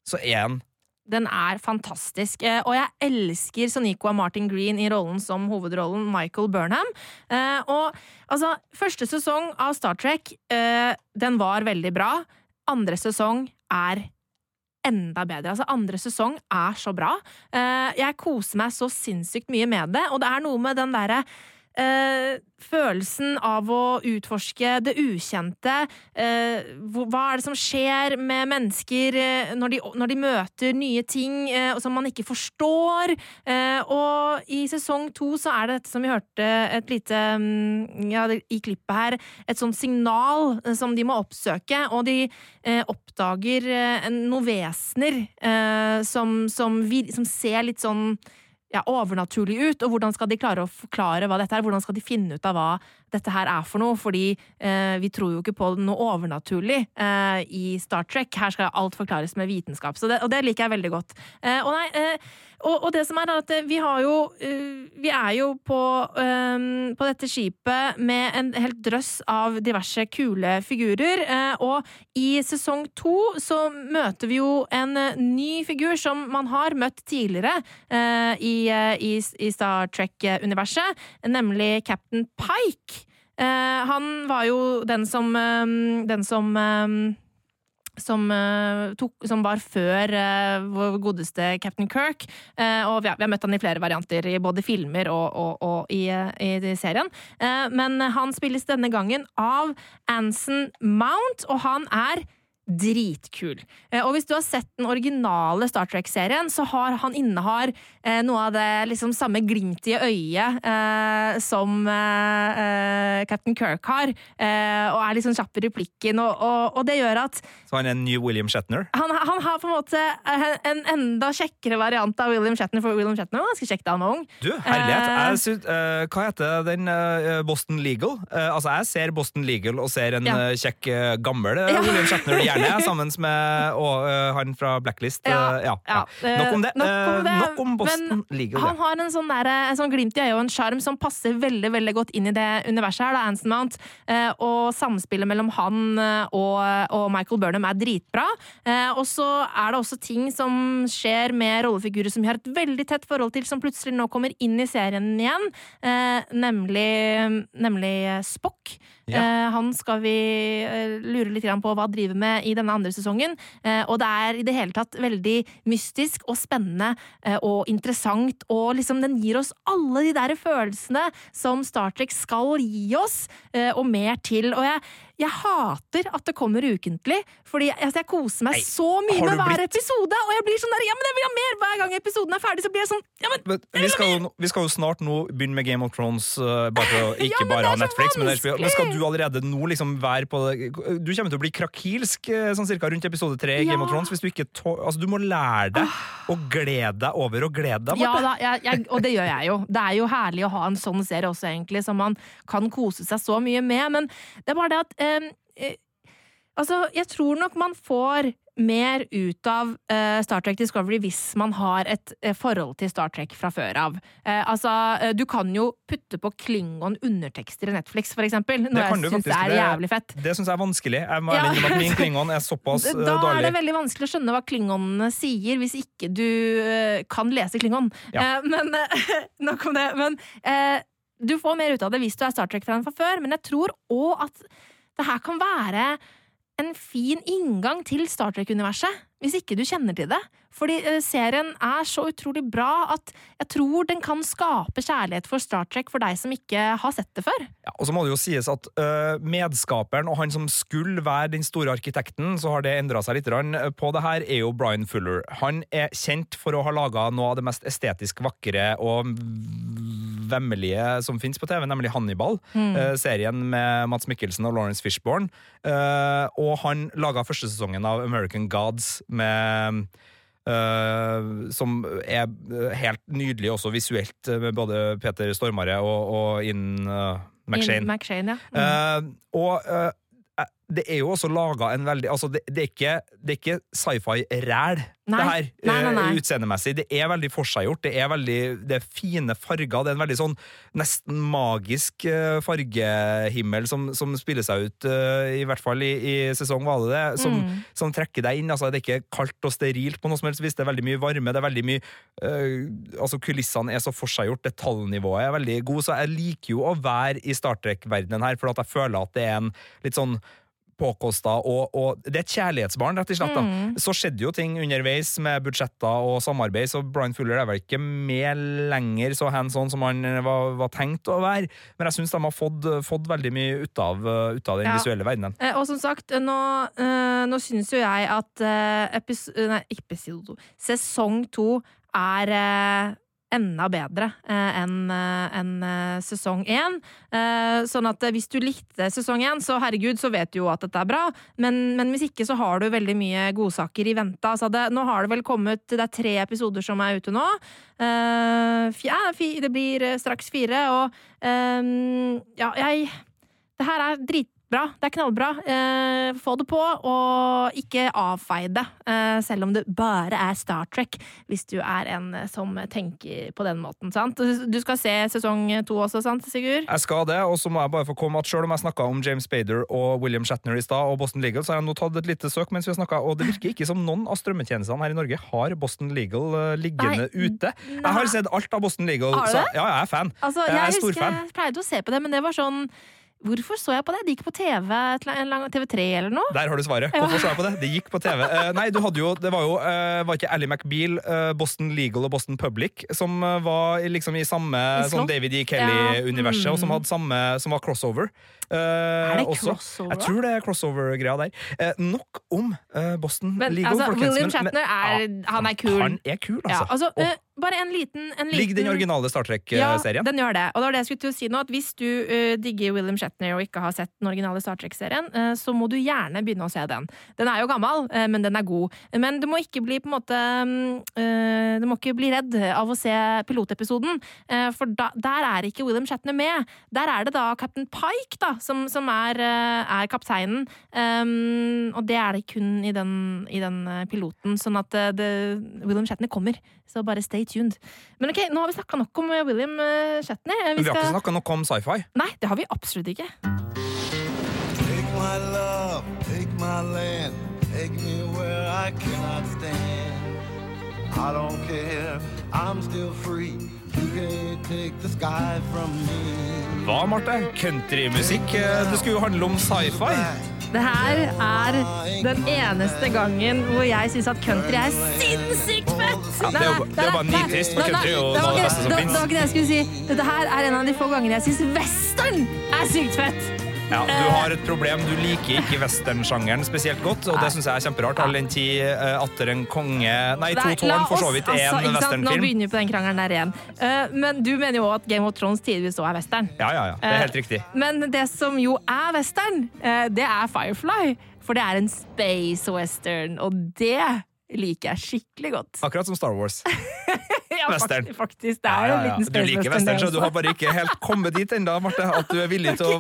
Speaker 3: så er den
Speaker 2: Den er fantastisk. Eh, og jeg elsker Sonico og Martin Green i rollen som hovedrollen Michael Burnham. Eh, og altså, første sesong av Star Trek, eh, den var veldig bra. Andre sesong er enda bedre. Altså, andre sesong er så bra. Eh, jeg koser meg så sinnssykt mye med det, og det er noe med den derre eh, følelsen av å utforske det ukjente. Eh, hva er det som skjer med mennesker eh, når, de, når de møter nye ting eh, som man ikke forstår? Eh, og i sesong to så er det dette som vi hørte et lite mm, ja, i klippet her, et sånt signal som de må oppsøke, og de oppdager noen vesener som, som, som ser litt sånn ja, overnaturlig ut, og hvordan skal de klare å forklare hva dette er? Hvordan skal de finne ut av hva dette her er for noe? Fordi eh, vi tror jo ikke på noe overnaturlig eh, i Star Trek. Her skal alt forklares med vitenskap, det, og det liker jeg veldig godt. Eh, og, nei, eh, og, og det som er, er at vi har jo eh, Vi er jo på, um, på dette skipet med en helt drøss av diverse kule figurer, eh, og i sesong to så møter vi jo en eh, ny figur som man har møtt tidligere uh, i, eh, i, i Star Trek-universet, nemlig Captain Pike. Uh, han var jo den som um, Den som eh, som, eh, tok, som var før eh, vår godeste Captain Kirk. Eh, og vi har, vi har møtt han i flere varianter, i både filmer og, og, og i, i serien. Men han spilles denne gangen av Anson Mount, og han er dritkul. Eh, Og hvis du har sett den originale Star Trek-serien, så har han innehar eh, noe av det liksom samme glimtet i øyet eh, som eh, eh, Captain Kirk har, eh, og er liksom kjapp i replikken, og, og, og det gjør at
Speaker 3: Så han er en ny William Shatner.
Speaker 2: han, han har på en måte en enda kjekkere variant av William Shatner, for William Shatner var ganske kjekk da han var ung.
Speaker 3: Du, herlighet.
Speaker 2: Eh,
Speaker 3: hva heter den Boston Legal? Altså, jeg ser Boston Legal og ser en
Speaker 2: Ja.
Speaker 3: kjekk, gammel ja. William Shatner gjerne, sammen med og, uh, han fra Blacklist. Eh, ja, ja.
Speaker 2: eh,
Speaker 3: Nok om det.
Speaker 2: Nok om,
Speaker 3: Eh,
Speaker 2: det.
Speaker 3: nok om Boston Legal.
Speaker 2: Han har en sånn, der, en sånn glimt i øyet og en sjarm som passer veldig veldig godt inn i det universet her, da, Anson Mount. Eh, og samspillet mellom han eh, og, og Michael Burnham er dritbra. Eh, og så er det også ting som skjer med rollefigurer som vi har et veldig tett forhold til, som plutselig nå kommer inn i serien igjen, eh, nemlig, nemlig Spock.
Speaker 18: Ja.
Speaker 2: Eh, han skal vi eh, lure litt på hva han driver med i denne andre sesongen. Eh, og det er i det hele tatt veldig mystisk og spennende og interessant, og liksom den gir oss alle de der følelsene som Star Trek skal gi oss, og mer til. Og jeg, jeg hater at det kommer ukentlig, fordi jeg, altså, jeg koser meg så mye med hver
Speaker 3: blitt-
Speaker 2: episode, og jeg blir sånn der Ja, men jeg vil ha mer! Hver gang episoden er ferdig, så blir jeg sånn Ja, men
Speaker 3: Men vi skal, jo, vi skal jo snart nå begynne med Game of Thrones, uh, bare å ikke
Speaker 2: ja,
Speaker 3: bare ha Netflix. Men, er men skal du allerede nå liksom være på det Du kommer til å bli krakilsk eh, sånn cirka rundt episode tre i
Speaker 2: Ja.
Speaker 3: Game of Thrones. Hvis du ikke tå, altså Du må lære deg å glede deg over å glede deg.
Speaker 2: Ja da, jeg, jeg, og det gjør jeg jo. Det er jo herlig å ha en sånn serie også, egentlig, som man kan kose seg så mye med. Men det er bare det at eh, Altså, jeg tror nok man får mer ut av uh, Star Trek Discovery hvis man har et uh, forhold til Star Trek fra før av. Uh, altså, du kan jo putte på Klingon undertekster i Netflix, for eksempel. Noe
Speaker 3: Det
Speaker 2: jeg syns er
Speaker 3: Det-
Speaker 2: jævlig fett.
Speaker 3: Det syns jeg er vanskelig. Jeg må
Speaker 2: Ja.
Speaker 3: ærlig innrømme at min klingon er såpass dårlig.
Speaker 2: Da er det veldig vanskelig å skjønne hva klingonene sier, hvis ikke du kan lese klingon.
Speaker 3: Ja.
Speaker 2: Men nok om det. Men du får mer ut av det hvis du er Star Trek-fan fra før, men jeg tror òg at det her kan være en fin inngang til Star Trek-universet, hvis ikke du kjenner til det. Fordi eh, serien er så utrolig bra at jeg tror den kan skape kjærlighet for Star Trek for deg som ikke har sett det før.
Speaker 3: Ja, og så må det jo sies at uh, medskaperen og han som skulle være den store arkitekten, så har det endra seg litt på det her, er jo Brian Fuller. Han er kjent for å ha laga noe av det mest estetisk vakre og vemmelige som finnes på TV, nemlig Hannibal.
Speaker 18: Mm.
Speaker 3: Uh, serien med Mats Mikkelsen og Lawrence Fishburne. Uh, og han laga første sesongen av American Gods med øh, som er helt nydelig også visuelt, øh, med både Peter Stormare og, og Inn uh, McShane.
Speaker 2: In McShane, ja. Mm.
Speaker 3: uh, og eh, eh, det er jo også laga en veldig Altså, det, det er ikke, ikke sci-fi-ræl, det her,
Speaker 2: Nei, nei, nei.
Speaker 3: eh, utseendemessig. Det er veldig forseggjort. Det er veldig Det er fine farger. Det er en veldig sånn nesten magisk eh, fargehimmel som, som spiller seg ut, eh, i hvert fall i, i sesong, var det det, som,
Speaker 18: Mm.
Speaker 3: som trekker deg inn. Altså, det er ikke kaldt og sterilt på noe som helst vis. Det er veldig mye varme. Det er veldig mye øh, Altså, kulissene er så forseggjort. Detaljnivået er veldig god. Så jeg liker jo å være i Star Trek-verdenen her, for at jeg føler at det er en litt sånn påkosta, og, og det er et kjærlighetsbarn, rett og slett. da.
Speaker 2: Mm.
Speaker 3: Så skjedde jo ting underveis med budsjetter og samarbeid, så Brian Fuller er vel ikke med lenger så hands on som han var, var tenkt å være. Men jeg syns de har fått, fått veldig mye ut av, ut av den
Speaker 2: Ja.
Speaker 3: visuelle verdenen.
Speaker 2: Eh, og som sagt, nå, eh, nå syns jo jeg at eh, epis nei, episode. Sesong to er eh, enda bedre eh, enn en eh, sesong én. Eh, sånn at eh, hvis du likte sesong én, så herregud, så vet du jo at dette er bra. Men, men hvis ikke, så har du veldig mye godsaker i vente. Altså det, nå har det vel kommet Det er tre episoder som er ute nå. Eh, ja, det blir eh, straks fire, og eh, ja, jeg det her er dritbra. Det er knallbra. Eh, få det på, og ikke avfei det. Eh, selv om det bare er Star Trek, hvis du er en eh, som tenker på den måten. sant? Du skal se sesong to også, sant, Sigurd?
Speaker 3: Jeg skal det, og så må jeg bare få komme at selv om jeg snakka om James Bader og William Shatner i stad, og Boston Legal, så har jeg nå tatt et lite søk mens vi har snakka, og det virker ikke som noen av strømmetjenestene her i Norge har Boston Legal eh, liggende
Speaker 2: Nei.
Speaker 3: ute. Jeg har sett alt av Boston Legal, så ja, jeg er fan.
Speaker 2: Altså,
Speaker 3: jeg
Speaker 2: jeg
Speaker 3: er stor
Speaker 2: husker
Speaker 3: fan.
Speaker 2: jeg pleide å se på det, men det var sånn Hvorfor så jeg på det? Det gikk på TV, et eller annet- TV3 eller noe?
Speaker 3: Der har du svaret. Hvorfor så jeg på det? Det gikk på TV. Uh, nei, du hadde jo, det var jo uh, Var ikke Ally McBeal, uh, Boston Legal og Boston Public som eh, var liksom i samme
Speaker 2: I
Speaker 3: sånn? David E. Kelly-universet, og som
Speaker 2: mm.
Speaker 3: hadde samme Som var crossover. Eh,
Speaker 2: Er det
Speaker 3: også.
Speaker 2: crossover,
Speaker 3: Jeg tror det er crossover-greia der. Eh, nok om eh, Boston
Speaker 2: Men
Speaker 3: Legal,
Speaker 2: altså. William
Speaker 3: men-
Speaker 2: Shatner er, han er kul.
Speaker 3: Han er kul, altså.
Speaker 2: Ja, altså
Speaker 3: Og
Speaker 2: eh, bare en liten, en liten
Speaker 3: Ligger den originale Star Trek-serien?
Speaker 2: Ja, den gjør det. Og det var det jeg skulle til å si nå, at hvis du uh, digger William Shatner og ikke har sett den originale Star Trek-serien, uh, så må du gjerne begynne å se den. Den er jo gammel, uh, men den er god. Men du må ikke bli på en måte mm, eh, Du må ikke bli redd av å se pilotepisoden, eh, for da, der er ikke William Shatner med. Der er det da Captain Pike da, som, som er, eh, er kapteinen, um, og det er det kun i den, i den eh, piloten, sånn at eh, det, William Shatner kommer. Så bare stay tuned. Men ok, nå har vi snakka nok om eh, William eh, Shatner. Eh,
Speaker 3: Men vi har ikke snakka nok om sci-fi.
Speaker 2: Nei, det har vi absolutt ikke.
Speaker 18: Take my love, take my land, take me where I cannot stand. I don't care, I'm still free. You can't take the sky from me.
Speaker 3: Hva, Marte? Countrymusikk? Eh, Det skulle jo handle om sci-fi.
Speaker 2: Det her er den eneste gangen hvor jeg syns at country er sinnssykt fett!
Speaker 3: Ja, det er jo- det er bare nitrist, for country er jo
Speaker 2: det
Speaker 3: noe av det beste som fins.
Speaker 2: Det var ikke det jeg skulle si. Dette her er en av de få gangene jeg syns western er sykt fett!
Speaker 3: Ja, Du har et problem. Du liker ikke westernsjangeren spesielt godt, og det syns jeg er kjemperart. All den tid eh, atter en konge Nei, To tårn for så vidt er
Speaker 2: altså,
Speaker 3: en
Speaker 2: westernfilm. Nå begynner vi på den krangelen der igjen. Eh, men du mener jo at Game of Thrones tidvis òg er western.
Speaker 3: Ja, ja, ja. Det er helt
Speaker 2: Eh,
Speaker 3: riktig.
Speaker 2: Men det som jo er western, eh, det er Firefly. For det er en space western, og det liker jeg skikkelig godt.
Speaker 3: Akkurat som Star Wars.
Speaker 2: Ja,
Speaker 3: Western.
Speaker 2: Faktisk, faktisk, det er jo en liten
Speaker 3: Du liker
Speaker 2: western,
Speaker 3: så du har bare ikke helt kommet dit ennå, Marte. At du er villig til å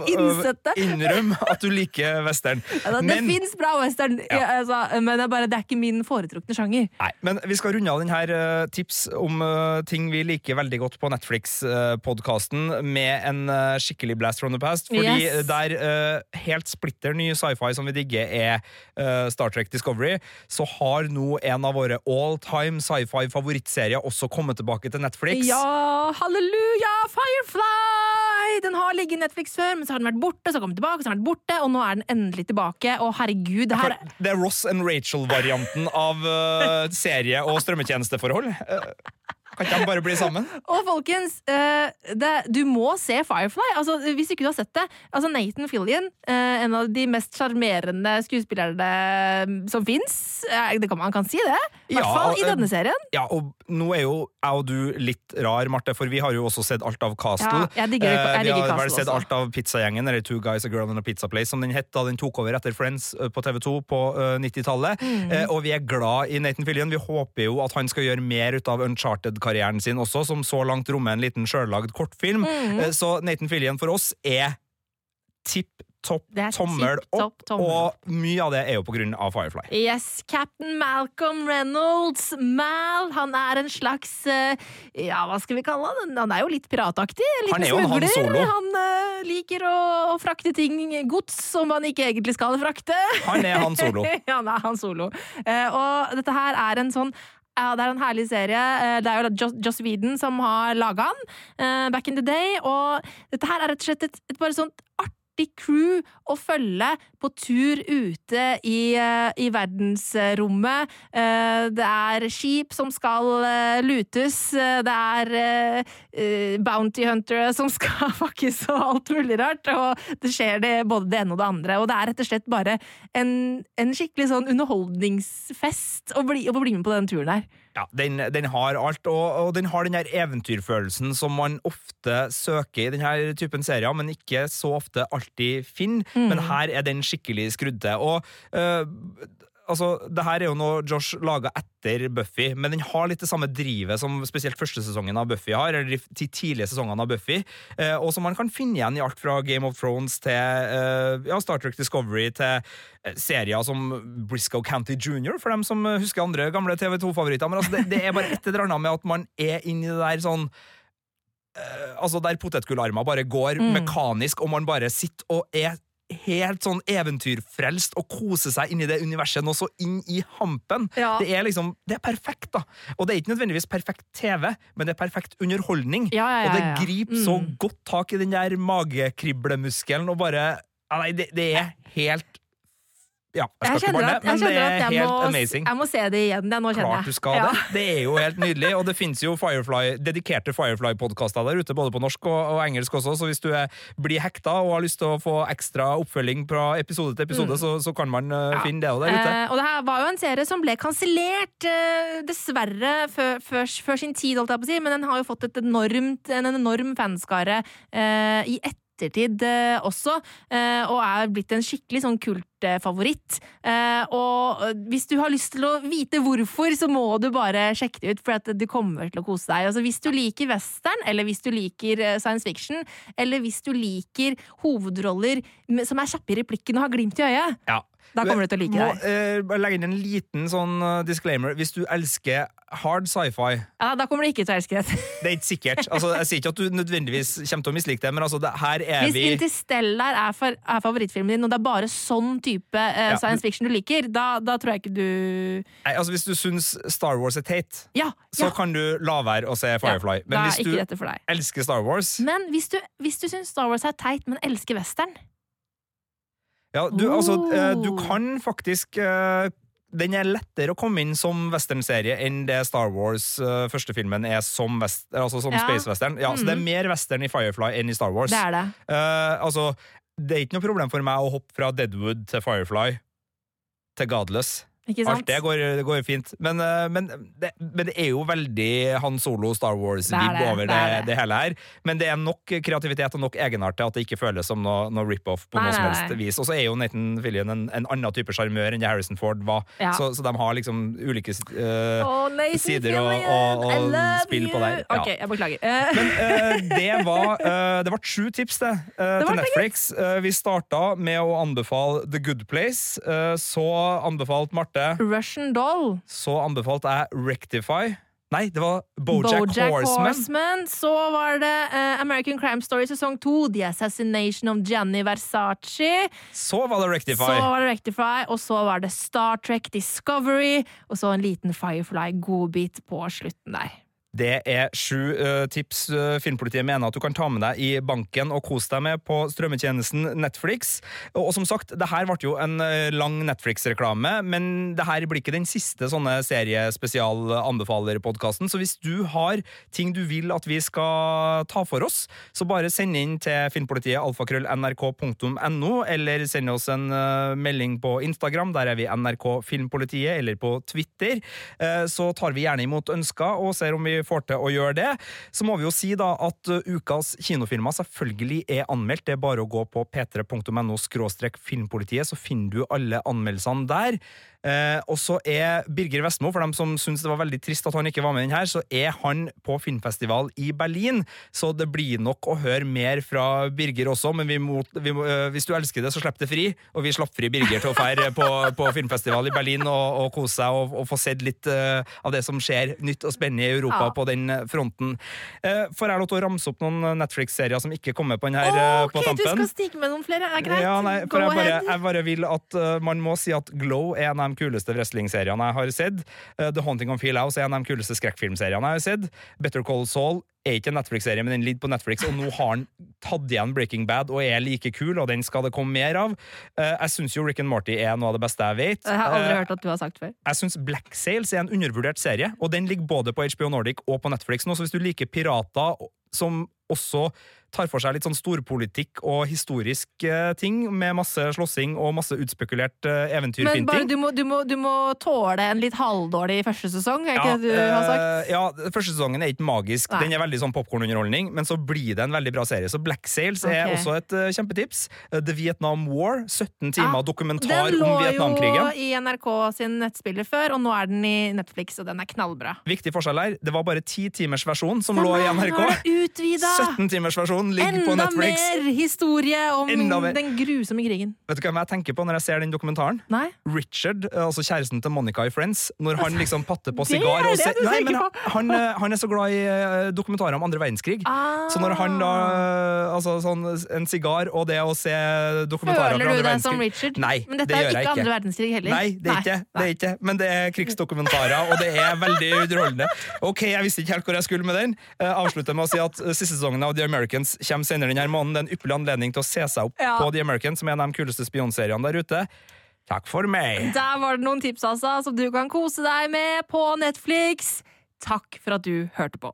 Speaker 3: innrømme at du liker western.
Speaker 2: Altså, det fins bra western, ja, altså, men det er, bare, det er ikke min foretrukne sjanger.
Speaker 3: Nei, men vi skal runde av denne tips om eh, ting vi liker veldig godt på Netflix-podkasten med en eh, skikkelig blast from the past. Fordi
Speaker 2: Yes.
Speaker 3: der eh, helt splitter ny sci-fi som vi digger, er eh, Star Trek Discovery, så har nå en av våre all time sci-fi-favorittserier også komme tilbake til Netflix.
Speaker 2: Ja, halleluja, Firefly! Den har ligget i Netflix før, men så har den vært borte, så har den kommet tilbake, så har den vært borte, og nå er den endelig tilbake. Og herregud, det her
Speaker 3: det er Ross and Rachel-varianten av uh, serie- og strømmetjenesteforhold. Eh, kan ikke de bare bli sammen?
Speaker 2: Og folkens, uh, det, du må se Firefly. Altså, hvis ikke du har sett det. Altså, Nathan Fillion, uh, en av de mest sjarmerende skuespillerne som fins. Det kan man kan si det. I hvert
Speaker 3: Ja,
Speaker 2: fall i
Speaker 3: eh,
Speaker 2: denne serien.
Speaker 3: Ja, og nå er jo jeg og du litt rar, Marte, for vi har jo også sett alt av Castle.
Speaker 2: Ja, jeg digger- jeg
Speaker 3: Eh, vi
Speaker 2: digger
Speaker 3: har vel sett alt av Pizzagjengen, eller Two Guys, A Girl and a Pizza Place, som den het da den tok over etter Friends eh, på TV2 på eh, 90-tallet.
Speaker 2: Mm.
Speaker 3: Eh, og vi er glad i Nathan Fillion. Vi håper jo at han skal gjøre mer ut av Uncharted-karrieren sin også, som så langt rommer en liten sjøllagd kortfilm.
Speaker 2: Mm.
Speaker 3: Så Nathan Fillion for oss er tipp topp tommel opp, og mye av det er jo på grunn av Firefly.
Speaker 2: Yes, Captain Malcolm Reynolds. Mal, han er en slags eh, Ja, hva skal vi kalle han? Han er jo litt pirataktig. Litt
Speaker 3: Han er jo en Han. Solo.
Speaker 2: Han uh, liker å, frakte ting, gods, som han ikke egentlig skal frakte.
Speaker 3: Han er Han Solo.
Speaker 2: ja, han er Han Solo. Uh, og dette her er en sånn ja, Det er en herlig serie. Eh, Det er jo Joss, Joss Whedon som har laga den eh, back in the day. Og dette her er rett og slett et, et bare sånt artig crew å følge på tur ute i, eh, i verdensrommet. Eh, Det er skip som skal eh, lutes. Det er bounty huntere som skal fuckes og alt mulig rart. Og det skjer det både det ene og det andre. Og det er rett og slett bare en, en skikkelig sånn underholdningsfest å bli, å bli med på den turen her.
Speaker 3: Ja, den, den har alt, og, og den har den her eventyrfølelsen som man ofte søker i denne typen serier, men ikke så ofte alltid finner.
Speaker 2: Mm.
Speaker 3: Men her er den skikkelig skrudd til. Og øh, altså, det her er jo noe Josh laga etter Buffy, men den har litt det samme drivet som spesielt første sesongen av Buffy har, eller de tidlige sesongene av Buffy, eh, og som man kan finne igjen i alt fra Game of Thrones til eh, ja, Star Trek Discovery til eh, serier som Briscoe County Junior, for dem som husker andre gamle TV2-favoritter. Men altså, det, det er bare et eller annet med at man er inni det der sånn eh, Altså der potetgullarmer bare går
Speaker 2: Mm.
Speaker 3: mekanisk, og man bare sitter og er helt sånn eventyrfrelst og koser seg inn i det universet noe så inn i hampen.
Speaker 2: Ja.
Speaker 3: Det er liksom, det er perfekt, da. Og det er ikke nødvendigvis perfekt TV, men det er perfekt underholdning.
Speaker 2: Ja, ja,
Speaker 3: og det griper
Speaker 2: mm.
Speaker 3: så godt tak i den der magekriblemuskelen og bare ja, Nei, det, det er helt Ja, jeg
Speaker 2: Jeg kjenner at, jeg, kjenner at jeg, må, jeg må se det igjen. Det, nå kjenner
Speaker 3: Klart du skal
Speaker 2: Ja.
Speaker 3: det. Det er jo helt nydelig, og det finnes jo Firefly, dedikerte Firefly-podkaster der ute, både på norsk og, og engelsk også, så hvis du er, blir hekta og har lyst til å få ekstra oppfølging fra episode til episode,
Speaker 2: Mm.
Speaker 3: så, så kan man uh, finne det òg der ute.
Speaker 2: Eh, og det her var jo en serie som ble kansellert, eh, dessverre, før, sin tid, holdt jeg på å si, men den har jo fått et enormt, en enorm fanskare eh, i ettertid eh, også, eh, og er blitt en skikkelig sånn kultfavoritt. Eh, og eh, hvis du har lyst til å vite hvorfor, så må du bare sjekke det ut, for at du kommer til å kose deg. Altså, hvis du liker western, eller hvis du liker eh, science fiction, eller hvis du liker hovedroller som er kjappe i replikken og har glimt i øyet,
Speaker 3: Ja.
Speaker 2: da kommer du til å like
Speaker 3: Må,
Speaker 2: det.
Speaker 3: eh, bare legge inn en liten sånn uh, disclaimer. Hvis du elsker hard sci-fi
Speaker 2: Ja, da kommer du ikke til å elske det.
Speaker 3: Det er ikke sikkert. Altså, jeg sier ikke at du nødvendigvis kommer til å mislike det, men altså, det, her er
Speaker 2: Hvis
Speaker 3: vi
Speaker 2: Interstellar er, for, er favorittfilmen din, og det er bare sånn type eh,
Speaker 3: Ja,
Speaker 2: science fiction du liker, da, da tror jeg ikke du
Speaker 3: Nei, altså Hvis du syns Star Wars er teit,
Speaker 2: Ja,
Speaker 3: så kan du la være å se Firefly.
Speaker 2: men
Speaker 3: hvis du elsker Star Wars
Speaker 2: Men hvis du, hvis du syns Star Wars er teit, men elsker western
Speaker 3: ja, du, altså, eh, du
Speaker 2: Oh.
Speaker 3: kan faktisk eh, Den er lettere å komme inn som westernserie enn det Star Wars uh, første filmen er som, altså som
Speaker 2: Ja.
Speaker 3: space western. Ja, Så det er
Speaker 2: Mhm.
Speaker 3: mer western i Firefly enn i Star Wars.
Speaker 2: Det er det.
Speaker 3: Uh, altså, det er ikke noe problem for meg å hoppe fra Deadwood til Firefly til Godless. Alt det går, det går fint. Men, eh, men, det, men det er jo veldig Han Solo, Star
Speaker 2: er
Speaker 3: Wars-vib over
Speaker 2: det
Speaker 3: det, hele her. Men det er nok kreativitet og nok egenart til at det ikke føles som noe, noe rip-off på
Speaker 2: Nei,
Speaker 3: noe som helst vis. Og så er jo Nathan Fillion en, en annen type sjarmør enn Harrison Ford var.
Speaker 2: Ja.
Speaker 3: Så, så de har liksom ulike
Speaker 2: uh, oh,
Speaker 3: sider og,
Speaker 2: Fillion,
Speaker 3: og,
Speaker 2: I
Speaker 3: og
Speaker 2: love
Speaker 3: spill på der. Ja.
Speaker 2: Ok, jeg beklager.
Speaker 3: Men uh, det var uh, Det ble sju tips, det, til Netflix. Vi starta med å anbefale The Good Place. så anbefalte Marte
Speaker 2: Russian Doll.
Speaker 3: Så anbefalte jeg Rectify. Nei, det var Bojack, Horseman.
Speaker 2: Horseman. Så var det uh, American Crime Story sesong to, The Assassination of Gianni Versace.
Speaker 3: Så var det Rectify.
Speaker 2: Så var det Rectify, og så var det Star Trek Discovery, og så en liten Firefly-godbit på slutten der.
Speaker 3: Det er sju uh, tips uh, Filmpolitiet mener at du kan ta med deg i banken og kose deg med på strømmetjenesten Netflix. Og, som sagt, det her ble jo en uh, lang Netflix-reklame, men det her blir ikke den siste sånne seriespesial-anbefaler-podkasten. Så hvis du har ting du vil at vi skal ta for oss, så bare send inn til filmpolitiet alfakrøll.nrk.no, eller send oss en melding på Instagram, der er vi NRK Filmpolitiet, eller på Twitter. Så tar vi gjerne imot ønsker og ser om vi får til å gjøre det. Så må vi jo si da at uh, ukas kinofilmer selvfølgelig er anmeldt. Det er bare å gå på p3.no filmpolitiet, så finner du alle anmeldelsene der. Eh, og så er Birger Vestmo, for dem som syns det var veldig trist at han ikke var med den her, så er han på filmfestival i Berlin. Så det blir nok å høre mer fra Birger også, men vi må, vi må, eh, hvis du elsker det, så slipp det fri. Og vi slapp fri Birger til å feire på, på filmfestival i Berlin og, og kose seg og, og få sett litt eh, av det som skjer nytt og spennende i Europa
Speaker 2: Ja.
Speaker 3: På den fronten. Eh, får jeg lov til å ramse opp noen Netflix-serier som ikke kommer på den her
Speaker 2: Å,
Speaker 3: eh,
Speaker 2: ok,
Speaker 3: på
Speaker 2: du skal stikke med noen flere? Er greit.
Speaker 3: Ja, nei,
Speaker 2: Go
Speaker 3: jeg bare,
Speaker 2: ahead.
Speaker 3: jeg bare vil at uh, man må si at Glow er en av de kuleste wrestlingseriene jeg har sett. Uh, The Haunting of Hill House er en av de kuleste skrekkfilmseriene jeg har sett. Better Call Saul er ikke en Netflix-serie, men den ligger på Netflix, og nå har han tatt igjen Breaking Bad og er like kul, og den skal det komme mer av. Uh, jeg syns jo Rick and Morty er noe av det beste jeg vet.
Speaker 2: Jeg har aldri
Speaker 3: Uh,
Speaker 2: hørt at du har sagt før.
Speaker 3: jeg syns Black Sails er en undervurdert serie, og den ligger både på HBO Nordic og på Netflix nå, så hvis du liker pirater som også tar for seg litt sånn storpolitikk og historisk eh, ting, med masse slåssing og masse utspekulert eh,
Speaker 2: Men bare, du, må, du, må, du må tåle en litt halvdårlig første sesong, er ikke det du har sagt?
Speaker 3: eh, ja, første sesongen er ikke magisk.
Speaker 2: Nei.
Speaker 3: Den er veldig sånn popkornunderholdning, men så blir det en veldig bra serie. Så Black Sails er også et kjempetips. The Vietnam War, 17 timer
Speaker 2: Ja,
Speaker 3: dokumentar
Speaker 2: Den lå jo i NRK sin nettspiller før, og nå er den i Netflix, og den er knallbra.
Speaker 3: Viktig forskjell her, det var bare 10 timers versjon som
Speaker 2: Den
Speaker 3: lå i NRK.
Speaker 2: nå er det
Speaker 3: 17 timers versjon sesongen ligger på Netflix.
Speaker 2: Enda mer historie om
Speaker 3: Enda mer.
Speaker 2: den grusomme krigen.
Speaker 3: Vet du hvem jeg tenker på når jeg ser den dokumentaren?
Speaker 2: Nei?
Speaker 3: Richard, eh, altså kjæresten til Monica i Friends. Når han liksom patter på
Speaker 2: Det
Speaker 3: sigar. og
Speaker 2: du
Speaker 3: Nei, men han, eh, han er så glad i eh, dokumentarer om andre verdenskrig.
Speaker 2: Ah.
Speaker 3: Så når han da Altså sånn en sigar og det å se dokumentarer
Speaker 2: Føler
Speaker 3: fra
Speaker 2: du
Speaker 3: andre
Speaker 2: deg som Richard?
Speaker 3: Nei,
Speaker 2: Men dette
Speaker 3: det
Speaker 2: er ikke andre verdenskrig heller.
Speaker 3: Nei, det er ikke det. Er ikke. Men det er krigsdokumentarer, og det er veldig underholdende. Ok, Jeg visste ikke helt hvor jeg skulle med den. Eh, avslutter med å si at Siste sesongen av The Americans kommer senere denne måneden. Det er en ypperlig anledning til å se seg opp
Speaker 2: Ja.
Speaker 3: på The Americans, som er en av de kuleste spionseriene der ute. Takk for meg.
Speaker 2: Der var det noen tips altså, som du kan kose deg med på Netflix. Takk for at du hørte på.